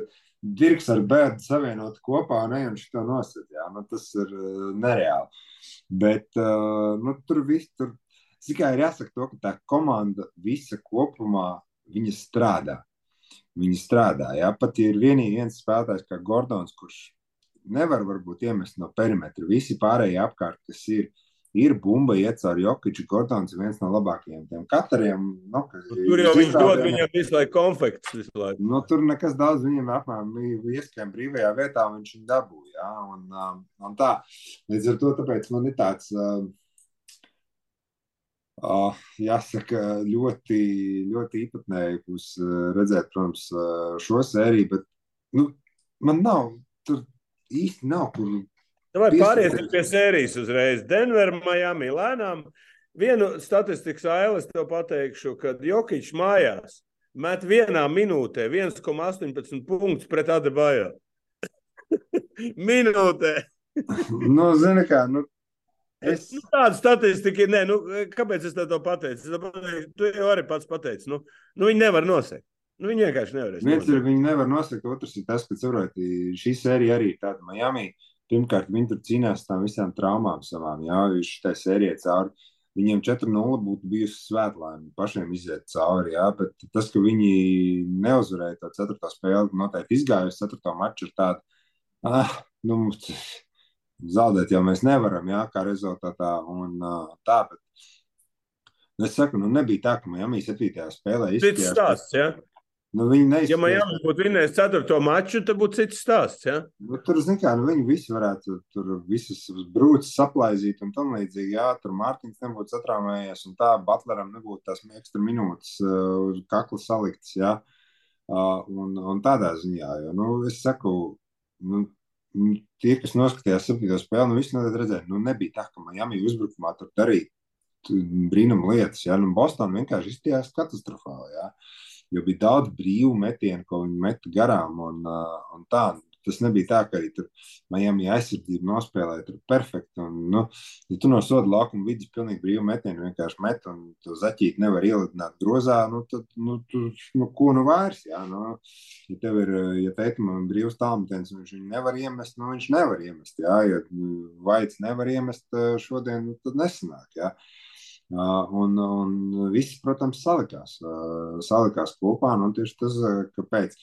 Dirks ar bērnu savienot kopā un ejam šo nosēt, jā, nu, tas ir uh, nereāli. Bet uh, nu, tur viss tur tikai ir jāsaka, to, ka tā komanda visa kopumā strādā. Viņi strādā. Jā. Pat ir vienīgi viens spēlētājs, kā Gordons, kurš nevar varbūt iemest no perimetra. Visi pārējie apkārt, kas ir, ir bumba, iet caur Jokiču. Gordons ir viens no labākajiem tiem katriem. Nu, nu, tur jau viņš dod viņam visu laiku konfekts. Laiku. Nu, tur nekas daudz viņam apmēram ieskajam brīvajā vietā, viņš viņu dabūja. Un, um, un tā. Līdz ar to tāpēc man ir tāds. Uh, Uh, jāsaka, ļoti, ļoti īpatnēji būs uh, redzēt, protams, uh, šo sēriju, bet nu, man nav tur īsti nav kur. Vai pāriesim pie sērijas uzreiz? Denver, Miami, lēnām. Vienu statistikas ailes tev pateikšu, kad Jokic mājās met vienā minūtē 1,18 punktus pret Adebayo. minūtē. nu, zini kā, nu, Es... Nu, tāda statistika. Nē, nu, kāpēc es to pateicu? Es pateicu, tu jau arī pats pateici. Nu, nu, viņi nevar nosegt. Nu, viņi vienkārši nevar. Viens ir, viņi nevar nosegt, otrs ir tas, ka saproti, šī sērija arī tāda Miami. Pirmkārt, viņi tur cīnās ar tām visām traumām savām. Jā, viņš šai sērijai cauri. Viņiem 4-0 būtu bijusi svētlaime pašiem iziet cauri. Jā, bet tas, ka viņi neuzvarēja to 4. spēli, noteikti izgājusi 4. maču, ir tāda, ah, nu, zaudēt jau mēs nevaram, jā, kā rezultātā. Un, tā, bet es saku, nu nebija tā, ka Miami 7. spēlē izskatījās. Stāsts, ja? Nu, viņi Ja neizskatās, Miami būtu vinnējis ceturto maču, tad būtu cits stāsts. Ja? Nu, tur, zin kā, nu, viņi visi varētu tur visas brūces saplaizīt un tam līdzīgi. Jā, tur Mārtiņš nebūtu satraumējies un tā Butleram nebūtu tās ekstra minūtes uh, uz kakla saliktas, jā. Uh, un, un tādā ziņā, jo, nu, es saku, nu, nu, tie, kas noskatījās septīto spēli, nu, visi noteikti redzēja, nu, nebija tā, ka Miami uzbrukumā tur darīja brīnum lietas, jā, nu, Boston vienkārši izstījās katastrofāli, jā. Jo bija daudz brīvu metienu, ko viņi meta garām, un, un tā. Tas nebija tā, ka arī tur Miami aizsardzība nospēlēja tur perfekti. Un, nu, ja tu no soda laukuma vidus pilnīgi brīvu metienu vienkārši met, un tu zaķīt nevar ielidināt grozā, nu, tad, nu, tu, nu, ko nu vairs, jā, nu, ja tev ir, ja teikumam brīvs tālmetiens, un viņš viņu nevar iemest, nu, viņš nevar iemest, jā, ja vaids nevar iemest šodien, nu, tad nesanāk, jā. Uh, un, un viss, protams, salikās, salikās kopā. Nu, tieši tas, kāpēc.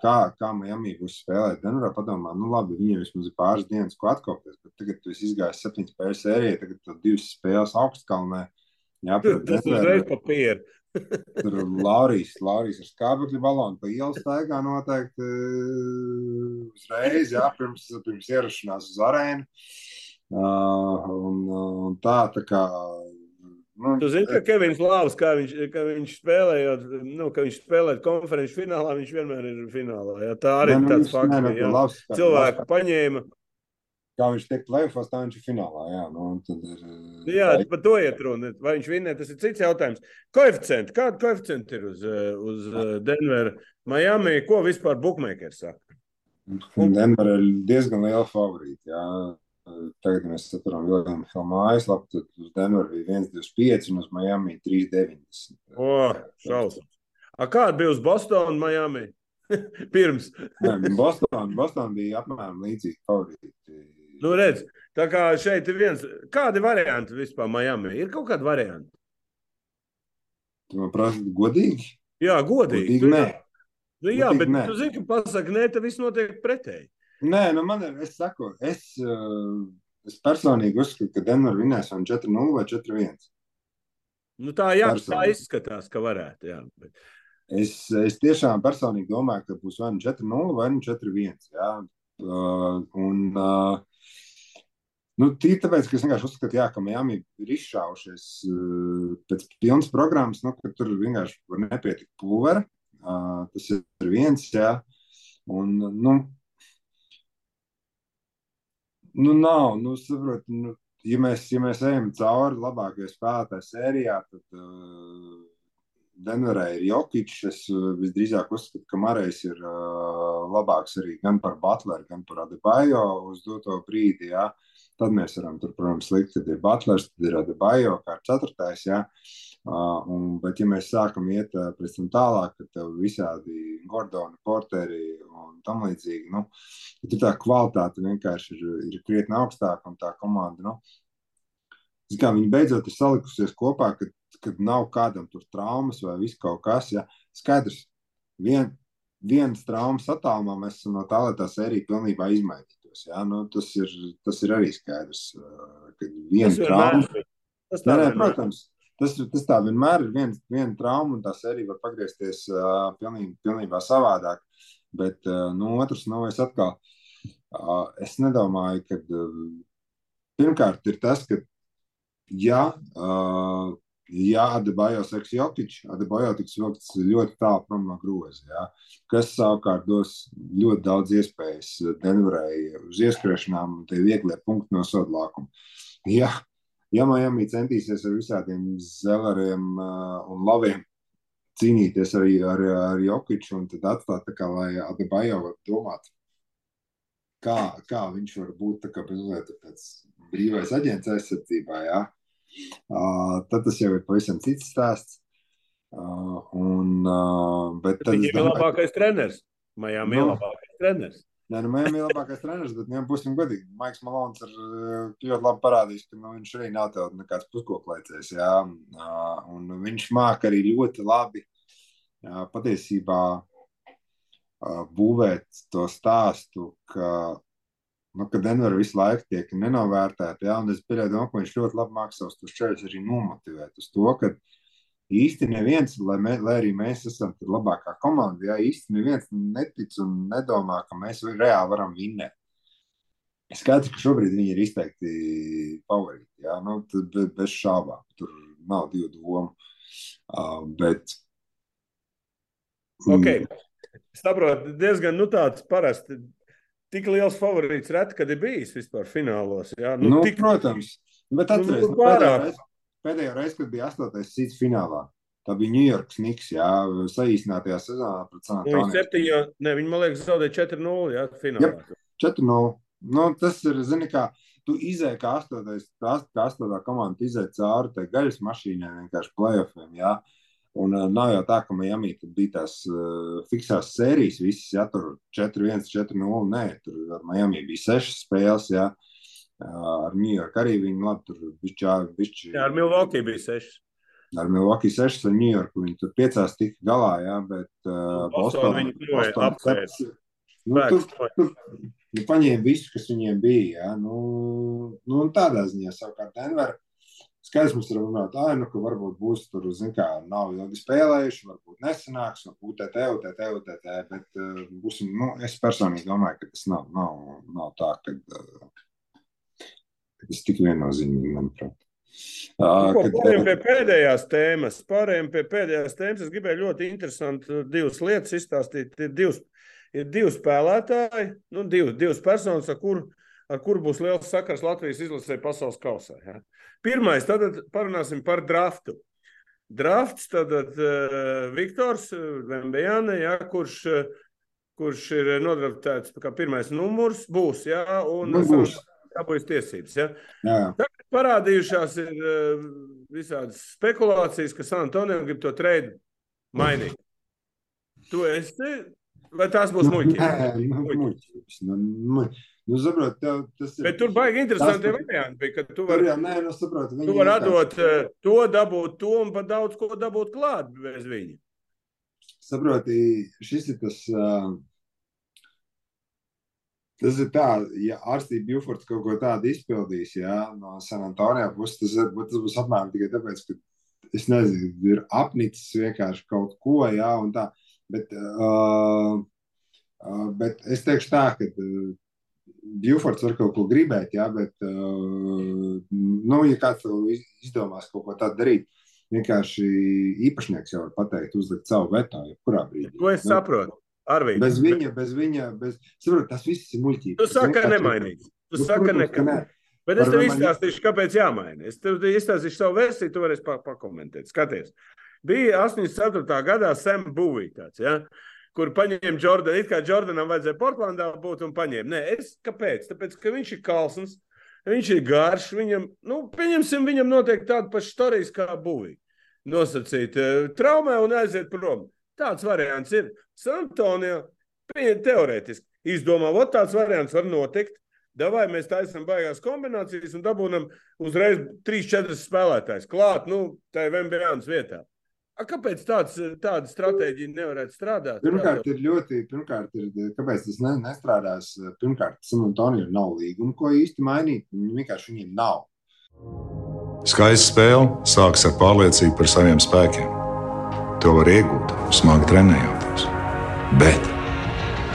Kā, kā Miami būs spēlēt Denverā, padomā, nu labi, viņiem vismaz ir pāris dienas, ko atkopties, bet tagad tu esi izgājis septiņas spēles sērijā, tagad tu divas spēles augstkalnē. Jā, tas uzreiz papīra. Tur Laurijas, Laurijas ar skābekļa balonu pa ielu staigā noteikti uzreiz, jā, pirms, pirms ierašanās uz arēnu. Un, un tā, tā kā. Nu, Tu zini, ka Kevins Lāvs, kā viņš, ka viņš spēlējot, nu, ka viņš spēlē konferenču finālā, viņš vienmēr ir finālā. Jā. Tā arī ir nu, tāds fakts. ka, jā. labs- Cilvēku paņēma. kā viņš tiek plēfos, tā viņš ir finālā. Jā, nu, un tad ir. Jā, par to iet runa. Vai viņš vinnē, tas ir cits jautājums. Koeficienti. Kāda koeficienti ir uz, eh, uz Denveru, Miami? Ko vispār bookmakers saka? Denver ir diezgan liela favorīta. Tagad mēs saturam Vilnius Hilma mājaslapu, tad uz Denver bija 1,25 un uz Miami 3,90. O, šausmas. A kāda bija uz Bostonu, Miami? Pirms. Nē, Boston, Boston bija apmēram līdzīgi favorīti. Nu, redz, tā kā šeit ir viens. Kādi varianti vispār Miami? Ir kaut kādi varianti? Tu man prasa godīgi? Jā, godīgi. Godīgi nē. Nu, jā, Godīgi bet nē. tu zini, ka pasaka, nē, tad viss notiek pretēji. Nē, nu man ir, es saku, es, uh, es personīgi uzskatu, ka Denver vinnēs vai 4-0 vai 4-1. Nu, tā jā, tā izskatās, ka varētu. Jā. Bet, Es, es tiešām personīgi domāju, ka būs vai nu 4-0 vai nu 4-1. jā. Uh, un, uh, nu, tīri tāpēc, ka es vienkārši uzskatu, jā, ka Miami ir izšāvušies uh, pēc pilnas programmas, nu, ka tur vienkārši var nepietikt pulvera. Uh, tas ir viens, jā. Un, nu, nu nav, nu, saprot, nu, ja mēs, ja mēs ejam cauri labākajai spēlētāji sērijā, tad uh, Denverē ir Jokic. Es uh, visdrīzāk uzskatu, ka Marais ir uh, labāks arī gan par Butleru, gan par Adebayo uz doto brīdi. Jā. Tad mēs varam tur, protams, likt, kad ir Butlers, tad ir Adebayo kā ceturtais. Jā. Uh, un, bet, ja mēs sākam iet uh, pēc tam tālāk, tad tev visādi Gordoni, Porteri un tam līdzīgi, nu, tad tā kvalitāte vienkārši ir, ir krietni augstāka un tā komanda, nu, Kā, viņi beidzot ir salikusies kopā, kad, kad nav kādam tur traumas vai viss kaut kas. Ja. Skaidrs, vien, vienas traumas attālumā mēs esam no tā, lai tā sērija pilnībā izmainītos. Ja. Nu, tas, ir, tas ir arī skaidrs, uh, ka viena trauma. Tas Nē, tā nē, protams, tas, tas tā vienmēr ir viens, viena trauma, un tā sērija var pagriezties uh, pilnīgi, pilnībā savādāk. Bet uh, no otras, no es atkal, uh, es nedomāju, ka uh, pirmkārt ir tas, ka ja, uh, ja Adebayo seks Jokic, Adebayo tiks vilkts ļoti tālu prom no groza, ja, kas savukārt dos ļoti daudz iespējas Denverai uz ieskriešanām un tie vieglie punkti no sodlākuma. Ja, ja Miami centīsies ar visādiem zeleriem uh, un laviem cīnīties arī ar, ar Jokiču un tad atstāt tā kā, lai Adebayo var domāt, kā, kā viņš var būt tā kā mazliet tāds brīvais aģents aizsardzībā, jā. Uh, tad tas jau ir pavisam cits stāsts. Uh, un, uh, bet Viņiem es ir domāju, labākais treneris. Miami ir Nu. labākais treneris. Nē, nu, Miami ir labākais treneris, bet, nu, ja būsim godīgi, Maiks Malons ir uh, ļoti labi parādījis, ka nu, viņš arī nav tev nekāds uh, un viņš māk arī ļoti labi jā, patiesībā uh, būvēt to stāstu, ka, nu, ka Denver visu laiku tiek nenovērtēta, jā, un es pieļauju, ka viņš ļoti labi māk savus čeļus arī nomotivēt uz to, ka, īsti neviens, lai, mē, lai arī mēs esam labākā komanda, jā, īsti neviens netic un nedomā, ka mēs reāli varam vinnēt. Skaidrs, ka šobrīd viņi ir izteikti favorīti. Jā, nu, tad bez šābām. Tur nav divu domu. Uh, bet. Ok. Es saprotu, diezgan nu, tāds parasti. Tik liels favorīts reti, kad ir bijis vispār finālos. Jā, nu, nu, tik... Protams, bet atcerieties, nu, pēdējo reizi, pēdējo reizi, kad bija astotais cits finālā. Tā bija New York Snigs, jā, saīsinātajā sezonā pret San Antonio. Viņi septiņā, ne, viņi, man liekas, zaudēja 4-0, jā, finālā. Yep, 4-0. Nu, tas ir, zini, kā tu izēji, kā astotais, kā astotā komanda izēja cauri tai gaļas mašīnai vienkārši playoffiem, jā. Un uh, nav jau tā, ka Miami bija tās uh, fiksās sērijas, visas, jā, tur 4-1, 4-0, nē, tur ar Miami bija sešas spēles, jā. Uh, ar New York arī viņi labi tur bišķā, bišķi. Jā, ar Milwaukee bija sešas. Ar Milwaukee sešas, ar New York viņi tur piecās tika galā, jā, bet uh, Boston, Boston, Boston apsēs. Nu, tur, tur, nu, paņēma visu, kas viņiem bija. Ja? Nu, nu, tādā ziņā, savukārt, Denver. Skaidrs, mums ir runāt, ah, nu, ka varbūt būs tur, zin, kā nav ilgi spēlējuši, varbūt nesanāks, varbūt UTT, UTT, UTT, bet uh, būsim, nu, es personīgi domāju, ka tas nav, nav, nav tā, ka, uh, tas tik viennozīmīgi, manuprāt. Uh, kad, pārējiem pie pēdējās tēmas, pārējiem pie pēdējās tēmas, es gribēju ļoti interesanti divas lietas izstāstīt. Ir divas, ir divi spēlētāji, nu, divi, divas personas, ar kuriem ar kuru būs liels sakars Latvijas izlasē pasaules kausā. Ja. Pirmais, tad parunāsim par draftu. Drafts, tad uh, Viktors Vembejāne, ja, kurš, kurš ir nodraftēts kā pirmais numurs, būs, ja, un Nu, būs. Dabūjis tiesības. Ja. Jā, Tagad parādījušās ir uh, visādas spekulācijas, ka San Antonio grib to treidu mainīt. Tu esi, vai tās būs muļķības? Nu, muļķības. Nu, mu- nu, saprot, tev tas ir. Bet tur baigi interesanti Tas- varianti, bija, ka tu vari jau, nē, nu, saprot, viņi Tu vari atdot eh, to, dabūt to un pat daudz ko dabūt klāt bez viņa. Saproti, šis ir tas. Uh, tas ir tā, ja Arstīs Bjūfords kaut ko tādu izpildīs, jā, no San Antonio puses, tas, tas būs apmēram tikai tāpēc, ka, es nezinu, ir apnicis vienkārši kaut ko, jā, un tā. Bet, uh, uh, bet es teikšu tā, ka uh, Bjūfords var kaut ko gribēt, jā, bet, uh, nu, ja kāds izdomās kaut ko tādu darīt, vienkārši īpašnieks jau var pateikt, uzlikt savu veto, jebkurā brīdī. To es saprotu. Arvīd, Bez viņa, bez viņa, bez... Saprot, tas viss ir muļķīgi. tu saki, ka nemainīs. Tu Nu, saki, ka nē. Bet es tev izstāstīšu, kāpēc jāmaina. Es tev izstāstīšu savu versiju, tu varēsi pa pakomentēt. Skaties. Bija 84. gadā Sam Buvī tāds, ja? kur paņēma Jordanu. It kā Jordanam vajadzēja Portlandā būt un paņēma. Nē, es kāpēc? Tāpēc, ka viņš ir kalsns, viņš ir garš, viņam, nu, pieņemsim, viņam noteikti tāda paša storijas kā Buvī. Nosacīt eh, traumē un aiziet prom. Tāds variants ir. San Antonio, pieņem teorētiski, izdomā, ot tāds variants var notikt. Davai mēs taisām baigās kombinācijas un dabūnam uzreiz 3-4 spēlētājus klāt, nu, tā ir Vembjāns vietā. A, kāpēc tāds, tāda stratēģija nevarētu strādāt? Pirmkārt, ir ļoti, pirmkārt, ir, kāpēc tas ne, nestrādās? Pirmkārt, San Antonio nav līguma, ko īsti mainīt. Viņi vienkārši viņiem nav. Skaista spēle sākas ar pārliecību par saviem spēkiem. To var iegūt, smagi trenējoties. Bet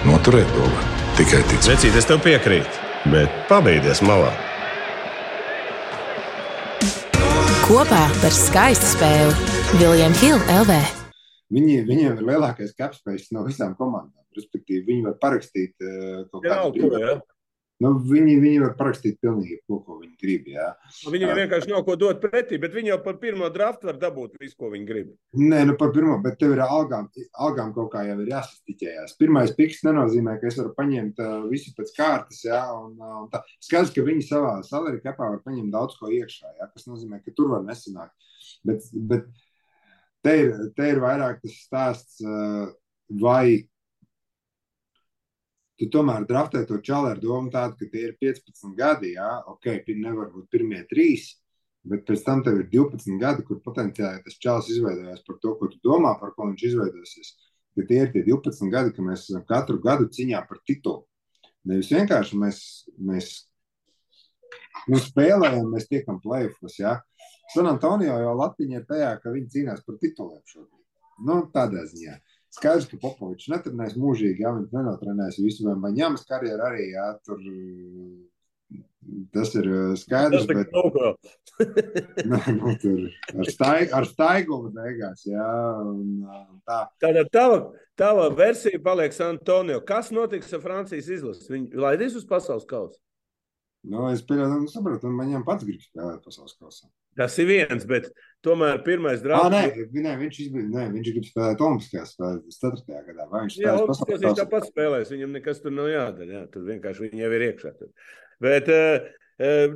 noturēt to var tikai ticēt. Vecīt, es tev piekrītu, bet pabeigties malā. Kopā par skaistu spēli Viljams Hilde LV. Viņi, viņiem ir lielākais capspace no visām komandām. Respektīvi, viņi var parakstīt uh, kaut kādu? Nu, viņi, viņi var parakstīt pilnīgi ko, ko viņi grib. Jā. Viņam vienkārši nav ko dot pretī, bet viņi jau par pirmo draftu var dabūt visu, ko viņi grib. Nē, nu par pirmo, bet tev ir algām, algām kaut kā jau ir jāsastiķējās. Pirmais piks nenozīmē, ka es varu paņemt uh, visu pēc kārtas, jā, un, uh, un tā. Skaidrs, ka viņi savā salary kapā var paņemt daudz ko iekšā, jā, kas nozīmē, ka tur var nesanākt. Bet, bet te, ir, te ir vairāk tas stāsts, uh, vai tu tomēr draftē to čalu ar domu tādu, ka tie ir 15 gadi, jā, ok, nevar būt pirmie trīs, bet pēc tam tev ir 12 gadi, kur potenciāli tas čalis izveidojās par to, ko tu domā, par ko viņš izveidosies. Ka tie ir tie 12 gadi, ka mēs esam katru gadu ciņā par titulu. Nevis vienkārši mēs, mēs nu, spēlējam, mēs tiekam plēfos, jā. San Antonio jau Latvija ir tajā, ka viņi cīnās par tituliem šobrīd. Nu, tādā ziņā. Skaidrs, ka Popovičs netrenēs mūžīgi, ja viņš nenotrenēs visu, vai Maņāmas karjeru arī, jā, tur tas ir uh, skaidrs, Tas bet kaut ko. nu, nu, tur ar, staig, ar staigumu beigās, jā, un uh, tā. Tātad tava, tava versija paliek San Antonio. Kas notiks ar Francijas izlasi? Viņi laidīs uz pasaules kausa. Nu, es pieļauju, nu, sapratu, un Maņām pats grib spēlēt pasaules kausā. Tas ir viens, bet tomēr pirmais drāmas. nē, nē, viņš, izbija, nē, viņš grib spēlēt Olimpiskajās spēlēs 4. gadā. Vai viņš Jā, pasaules viņš tāpat spēlēs. Viņam nekas tur nav jādara. Jā. Tur vienkārši viņi jau ir iekšā. Tur. Bet uh,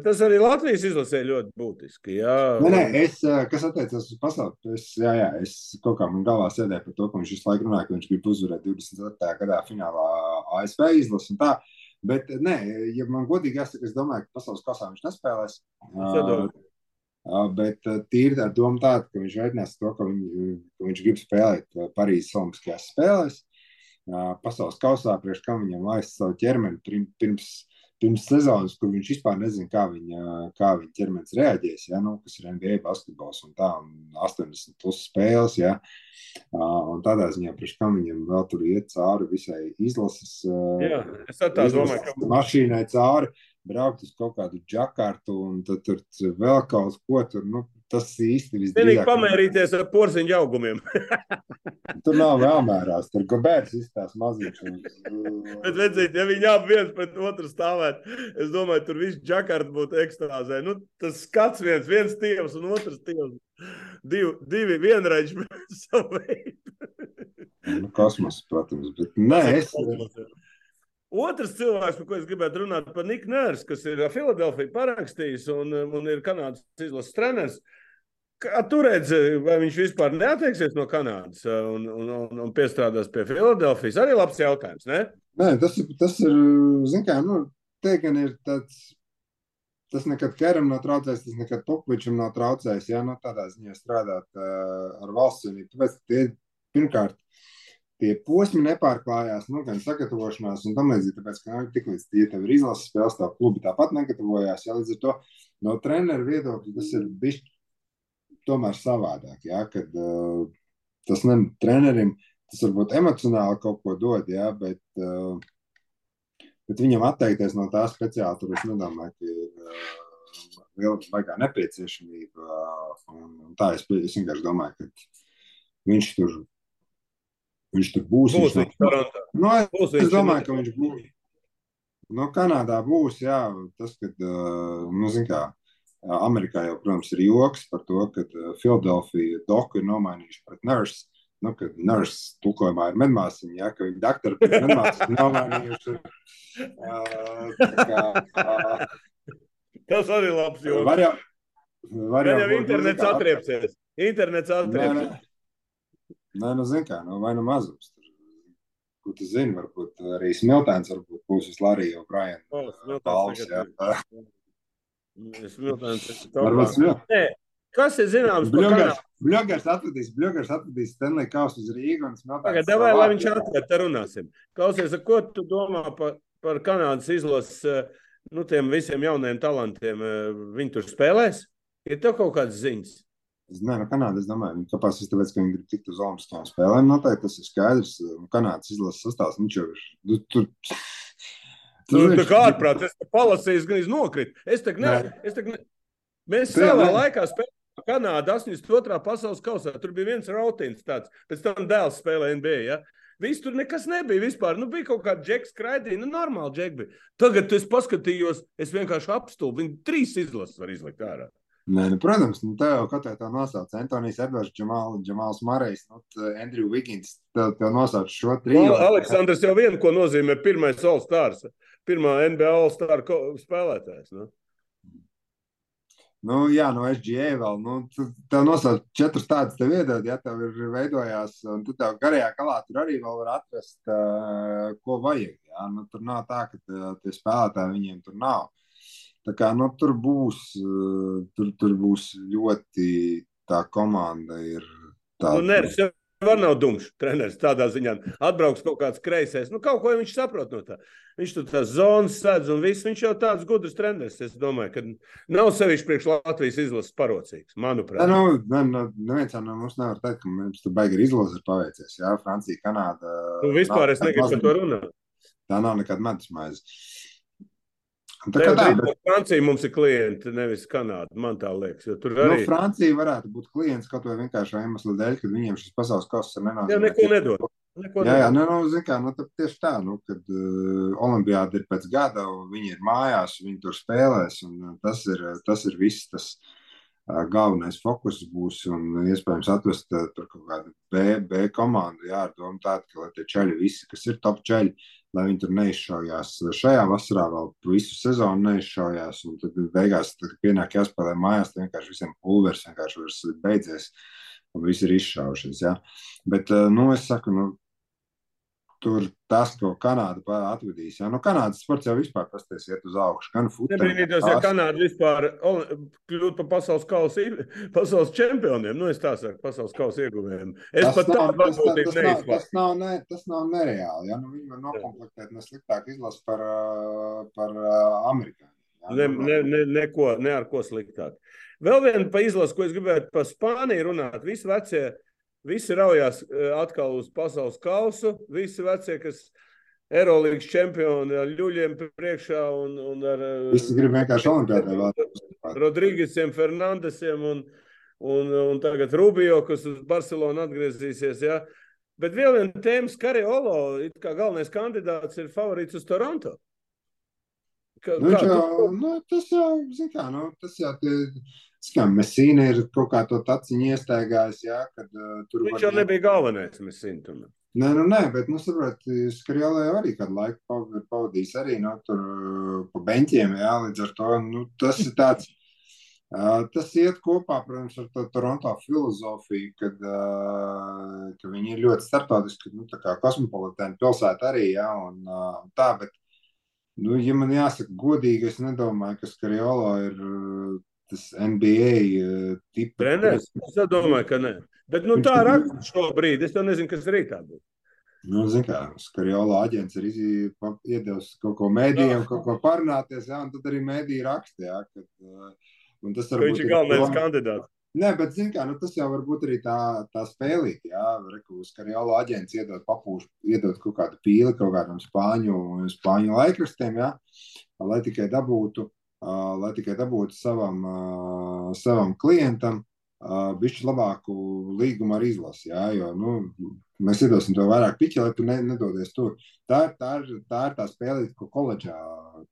tas arī Latvijas izlasē ļoti būtiski. Jā, Nē, nē, es, kas attiecas uz pasauli, es, jā, jā, es kaut kā man galvā sēdēju par to, ka viņš visu laiku runāja, ka viņš grib uzvarēt 24. gadā finālā ASV izlasi tā. Bet, nē, ja man godīgi jāsaka, es domāju, ka pasaules kasā viņš nespēlēs. Uh, Bet tīri tā doma tāda, ka viņš veicinās to, ka, viņ, ka viņš grib spēlēt Parīzes Olimpiskajās spēlēs. Uh, Pasaules kausā, priekš kam viņam laist savu ķermeni pirms, pirms sezonas, kur viņš vispār nezina, kā viņa, kā viņa ķermenis reaģēs. Ja? Nu, kas ir NBA basketbols un tā, un 80 plus spēles. Ja? Un tādā ziņā, priekš kam viņam vēl tur iet cauri visai izlases. Jā, es tā domāju, ka mašīnai cauri, braukt uz kaut kādu džakartu un tad tur vēl kaut ko tur. Nu, tas īsti vienīgi visdrīzāk. pamērīties ar porziņu augumiem. Tur nav vēlmērās, tur gabērs izstās maziņš. Bet, redziet, ja viņi abi viens pret otru stāvētu, es domāju, tur viss džakarts būtu ekstāzē. Nu, tas skats viens, viens tievs un otrs tievs. Divi, divi vienreiz savu veidu. nu, kosmos, protams. Bet, nē, es, Otrs cilvēks, par ko es gribētu runāt, par Niku Nērs, kas ir Filadelfijā parakstījis un, un ir Kanādas izlases treneris. Kā tu redzi, vai viņš vispār neatteiksies no Kanādas un, un, un, un piestrādās pie Filadelfijas? Arī labs jautājums, ne? nē, tas, tas ir, zin kā, nu, te gan ir tāds. Tas nekad Keram nav traucējis, tas nekad Popovičam nav traucējis. Jā, nu, tādā ziņā strādāt uh, ar valsts vienību. Tāpēc tie, pirmkārt, tie posmi nepārklājās, nu, gan sagatavošanās un tam līdzīgi. Tāpēc, ka nu, tiklīdz tie tev ir izlases spēles, tā klubi tāpat negatavojās. Jā, līdz ar to no treneru viedokļa tas ir bijis tomēr savādāk. Jā, kad uh, tas ne trenerim, tas varbūt emocionāli kaut ko dod, jā, bet, uh, bet viņam atteikties no tā speciāli, tur es nedomāju, ka ir uh, liela baigā nepieciešamība. Uh, un, un tā es, es vienkārši domāju, ka viņš tur, viņš tur būs. Būs viņš Torontā. No, es, Būs es domāju, ka viņš būs. No Kanādā būs, jā, tas, kad, nu, zin kā, Amerikā jau, protams, ir joks par to, ka Filadelfija doku ir nomainījuši pret nurse. Nu, kad nurse tulkojumā ir medmāsiņa, jā, ka viņi doktori pret medmāsiņu nomainījuši. Uh, Tas arī ir labs joks. var jau, var jau jau internets zin atriepsies. Internets atriepsies. Nē, nu, zini, kā, nu, vai nu mazums. Ko tu zini, varbūt arī smiltēns varbūt būs uz Larija O'Brien. O, Smiltēns jā. Es topā. smiltēns. Nē, Kas ir zināms Bļogars, atvedīs, bļogars atvedīs Stanley Kausu uz Rīgu un smiltēns. Pagaid, vai, lai viņš atved, te runāsim. Klausies, ko tu domā par, par Kanādas izlases, eh, nu, tiem visiem jaunajiem talantiem? eh, Viņi tur spēlēs? Ir tev kaut kādas ziņas? Nē, no Kanādas, es domāju, kāpēc tas tāpēc, ka viņi grib tikt uz Olimpiskajām spēlēm. Noteikti tas ir skaidrs. Un Kanādas izlases sastāvs, viņš jau ir. Nu, tur, Nu, tā kā ārprāt, es palasīju, gan iznokrit. Es te ne, es te ne... Mēs savā laikā spēlējām Kanādu 82. pasaules kausā. Tur bija viens rautins tāds, pēc tam dēls spēlēja NBA. Ja? Viss tur nekas nebija vispār. Nu, bija kaut kāda džeka skraidīja, nu, normāli džeka bija. Tagad es paskatījos, es vienkārši apstulbu. Viņi trīs izlases var izlikt ārā. Nē, nu, protams, nu, te jau katrai tā nosauc. Antonijs Edvards, Džamāls, Džamāls Marijs, nu, Andrew Wiggins. Tev, tev nosauc šo triju. No, Aleksandrs jau vienu, ko nozīmē pirmais All-Stars, pirmā NBA All-Star ko- spēlētājs. Nu. Nu, jā, no SGA vēl. Nu, tev nosauc četrus tādus tev iedod, ja tev ir veidojās, un tu tev garajā kalā tur arī vēl var atrast, uh, ko vajag. Jā. Nu, tur nav tā, ka tie- tie spēlētāji viņiem tur nav. Tā kā, nu, tur būs, uh, tur, tur būs ļoti tā komanda ir Nu, tāda. Nērs jau var nav dumšs treneris tādā ziņā. Atbrauks kaut kāds kreisais. Nu, kaut ko viņš saprot no tā. Viņš tur tās zonas sēdz un viss. Viņš jau tāds gudrs treneris. Es domāju, ka nav sevišķi priekš Latvijas izlases parocīgs, manuprāt. Nu, ne, nu, neviens no mums nevar teikt, ka mums tur baigi ir izlases paveicies. Jā, Francija, Kanāda. Nu, vispār es negribu par to runāt. Tā nav nekāda medus maize. Tā kā tā, bet, Francija mums ir klienti, nevis Kanāda. Man tā liekas, jo tur nu, arī Francija varētu būt klients kaut vai vienkārši iemesla dēļ, ka viņiem šis pasaules kausa ir jā, nenozīmē. neko nedod. Neko Jā, jā, nu, nu, kā, nu, tieši tā, nu, kad uh, Olimpijāda ir pēc gada, viņi ir mājās, viņi tur spēlēs, un uh, tas ir, tas ir viss tas uh, galvenais fokus būs, un iespējams atvest tur kaut kādu B, B komandu, jā, ar domu tādu, ka, tie čaļi visi, kas ir top čaļi, lai viņi tur neizšaujās šajā vasarā vēl visu sezonu neizšaujās, un tad beigās, tad, pienāk jāspēlē mājās, tad vienkārši visiem pulvers vienkārši beidzies, un visi ir izšaušies, jā. Bet, nu, es saku, nu, tur tas, ko Kanāda atvedīs. Ja? Nu, Kanādas sports jau vispār pasties iet uz augšu. Gan futbolā, Nebrīnītos, ja Kanāda vispār kļūtu par pasaules kausa, pasaules čempioniem. Nu, es tā saku, pasaules kausa ieguvējiem. Es Tas pat nav, tādu tas, tas, varbūt tas, nav, tas, nav, ne, tas nav nereāli. Ja? Nu, viņi var nokomplektēt nesliktāk izlasu par, par amerikāņiem. Ne, Nu, ne, ne, neko, ne ar ko sliktāk. Vēl viena pa izlasu, ko es gribētu par Spāniju runāt. Visi vecie, visi raujās eh, atkal uz pasaules kausu. Visi vecie, kas Eirolandes čempioni ar ļuļiem priekšā un, un ar vēl. Rodrīgisiem, Fernandesiem un, un, un tagad Rubio, kas uz Barcelonu atgriezīsies. Ja? Bet vēl viena tēma, Skariolo, kā galvenais kandidāts ir favorīts uz Toronto. Ka, Nu, viņš kā jau, tu- nu, tas jau, zin kā, nu, tas jau, tie, skam, Mesīna ir kaut kā to taciņu iestaigājis, jā, kad uh, tur Viņš jau var- nebija galvenais, mēs zinām. Nē, nu, nē, bet, nu, saprot, Skriolē jau arī kādu laiku pavadījis arī, nu, tur pa beņķiem, jā, līdz ar to, nu, tas ir tāds, uh, tas iet kopā, protams, ar to Toronto filozofiju, kad, uh, ka viņi ir ļoti startautiski, nu, tā kā kosmopolitēna pilsēta arī, jā, un uh, tā, bet, nu, ja man jāsaka godīgi, es nedomāju, ka Skriolā ir tas NBA uh, tipa. Treneris? Es domāju, ka nē. Bet nu, tā raksta šobrīd. Es jau nezinu, kas rītā būs. Nu, zin kā, Skarjola aģents ir iedevis kaut ko mēdījiem, kaut ko parunāties, jā, un tad arī jā, kad, uh, tas Ka varbūt Viņš ir galvenais doma- kandidāts. Nē, bet, kā, nu, tas jau var būt arī tā, tā spēlīt, jā, reku, Skarjola aģents iedod papūšu, iedod kaut kādu pīli kaut kādam spāņu, spāņu laikrakstiem, jā, lai tikai dabūtu, lai tikai dabūtu savam, savam klientam, bišķi labāku līgumu ar izlasi, jā, jo, nu, mēs iedosim tev vairāk piķi, lai tu ne, nedodies tur. Tā, tā, ir, tā ir tā spēle, ko koledžā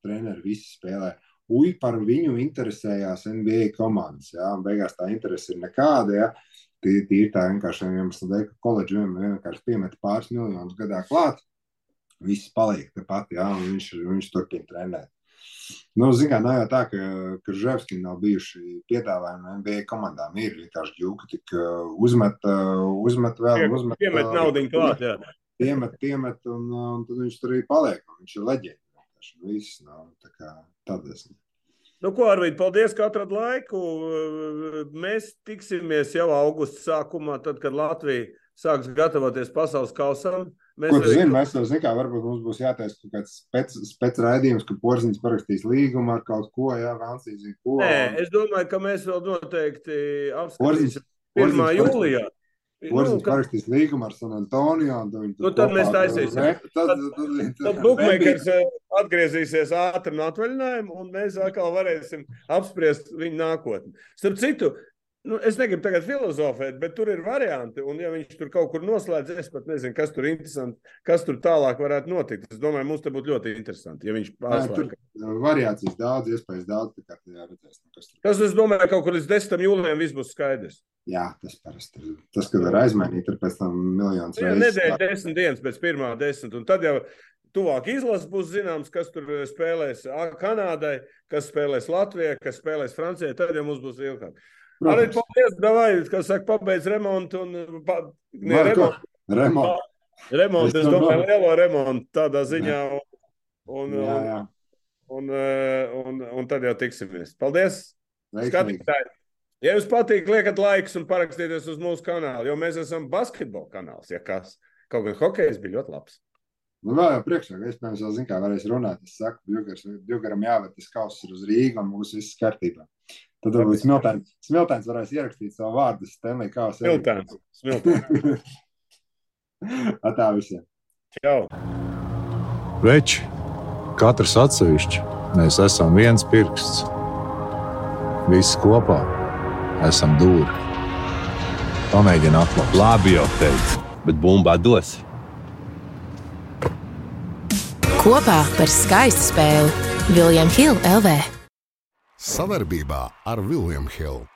treneri visi spēlē. Uj, par viņu interesējās NBA komandas, jā, beigās tā interese ir nekāda, jā. Tī, tī ir tā vienkārši iemesla dēļ, ka koledža vien- vienkārši piemeta pāris miljonus gadā klāt, viss paliek tepat, jā, un viņš, viņš turpina trenēt. Nu, Zinām, nav jau tā, ka Krževski nav bijuši piedāvājumi NBA komandām. Ir vienkārši ģūka, tik uh, uzmet, uh, uzmet vēl, uzmet. Piemet naudu klāt. Jā. Piemet, piemet, un, uh, un tad viņš tur arī paliek. Viņš ir leģenda. Viss nav tā kā tādas. Nu, ko, Arvīd, paldies, ka atradāt laiku. Mēs tiksimies jau augusta sākumā, tad, kad Latvija sāks gatavoties pasaules kausam. Mēs tu arī- zini, mēs jau zinām, varbūt mums būs jātaisa kaut kāds spec, spec raidījums, ka Porziņš parakstīs līgumu ar kaut ko, jā, Vansīs zina ko. Nē, es domāju, ka mēs vēl noteikti apskatīsim 1. Porziņš jūlijā. Nu, Porziņš ka- parakstīs līgumu ar San Antonio. un Nu, tad mēs taisīsim. Tad, tad, tad, tur Tad Bookmakers eh, atgriezīsies ātri no atvaļinājuma, un mēs atkal varēsim apspriest viņu nākotni. Starp citu, nu, es negribu tagad filozofēt, bet tur ir varianti. Un, ja viņš tur kaut kur noslēdz, es pat nezinu, kas tur ir interesanti, kas tur tālāk varētu notikt. Es domāju, mums te būtu ļoti interesanti, ja viņš Nē, tur variācijas daudz, iespējas daudz. Tā kā jā, redzēs, nu, kas tur. Tas, es domāju, kaut kur līdz 10. jūlijam viss būs skaidrs. Jā, tas parasti ir. Tas, kad var aizmainīt, ir pēc tam miljonus Nu, reizes. nedēļa, desmit dienas pēc pirmā desmit, un tad jau tuvāk izlases būs zināms, kas tur spēlēs A- Kanādai, kas spēlēs Latvijai, kas spēlēs Francijai. Tad jau mums būs ilgāk. Arī paldies, Davai, kas saka, pabeidz remontu un pa, ne, Var ko? remontu, Remont. remontu, Es es domāju, lielo remontu tādā ziņā. Un, un, Jā, jā. un, un, un, un tad jau tiksimies. Paldies! Skatītāji! Ja jums patīk, liekat laikus un parakstieties uz mūsu kanālu, jo mēs esam basketbola kanāls. Ja kas. Kaut gan hokejs bija ļoti labs. Nu, vēl jau priekšā, ka iespējams, vēl zinu, kā varēs runāt. Es saku, Bjūgaram jāvērt tas kauss ir uz Rīgu un mūsu viss kārtībā. Tad varbūt Smiltēns, Smiltēns varēs ierakstīt savu vārdu Stanley kausa. Smiltēns. Smiltēns. Tā visiem. Čau. Veči, katrs atsevišķi, mēs esam viens pirksts. Visi kopā esam dūri. Pamēģini atklāt. Labi jau teicu, bet bumbā dos. Kopā par skaistu spēli Viljams Hilde LV. Savaarbībā ar William Hilu.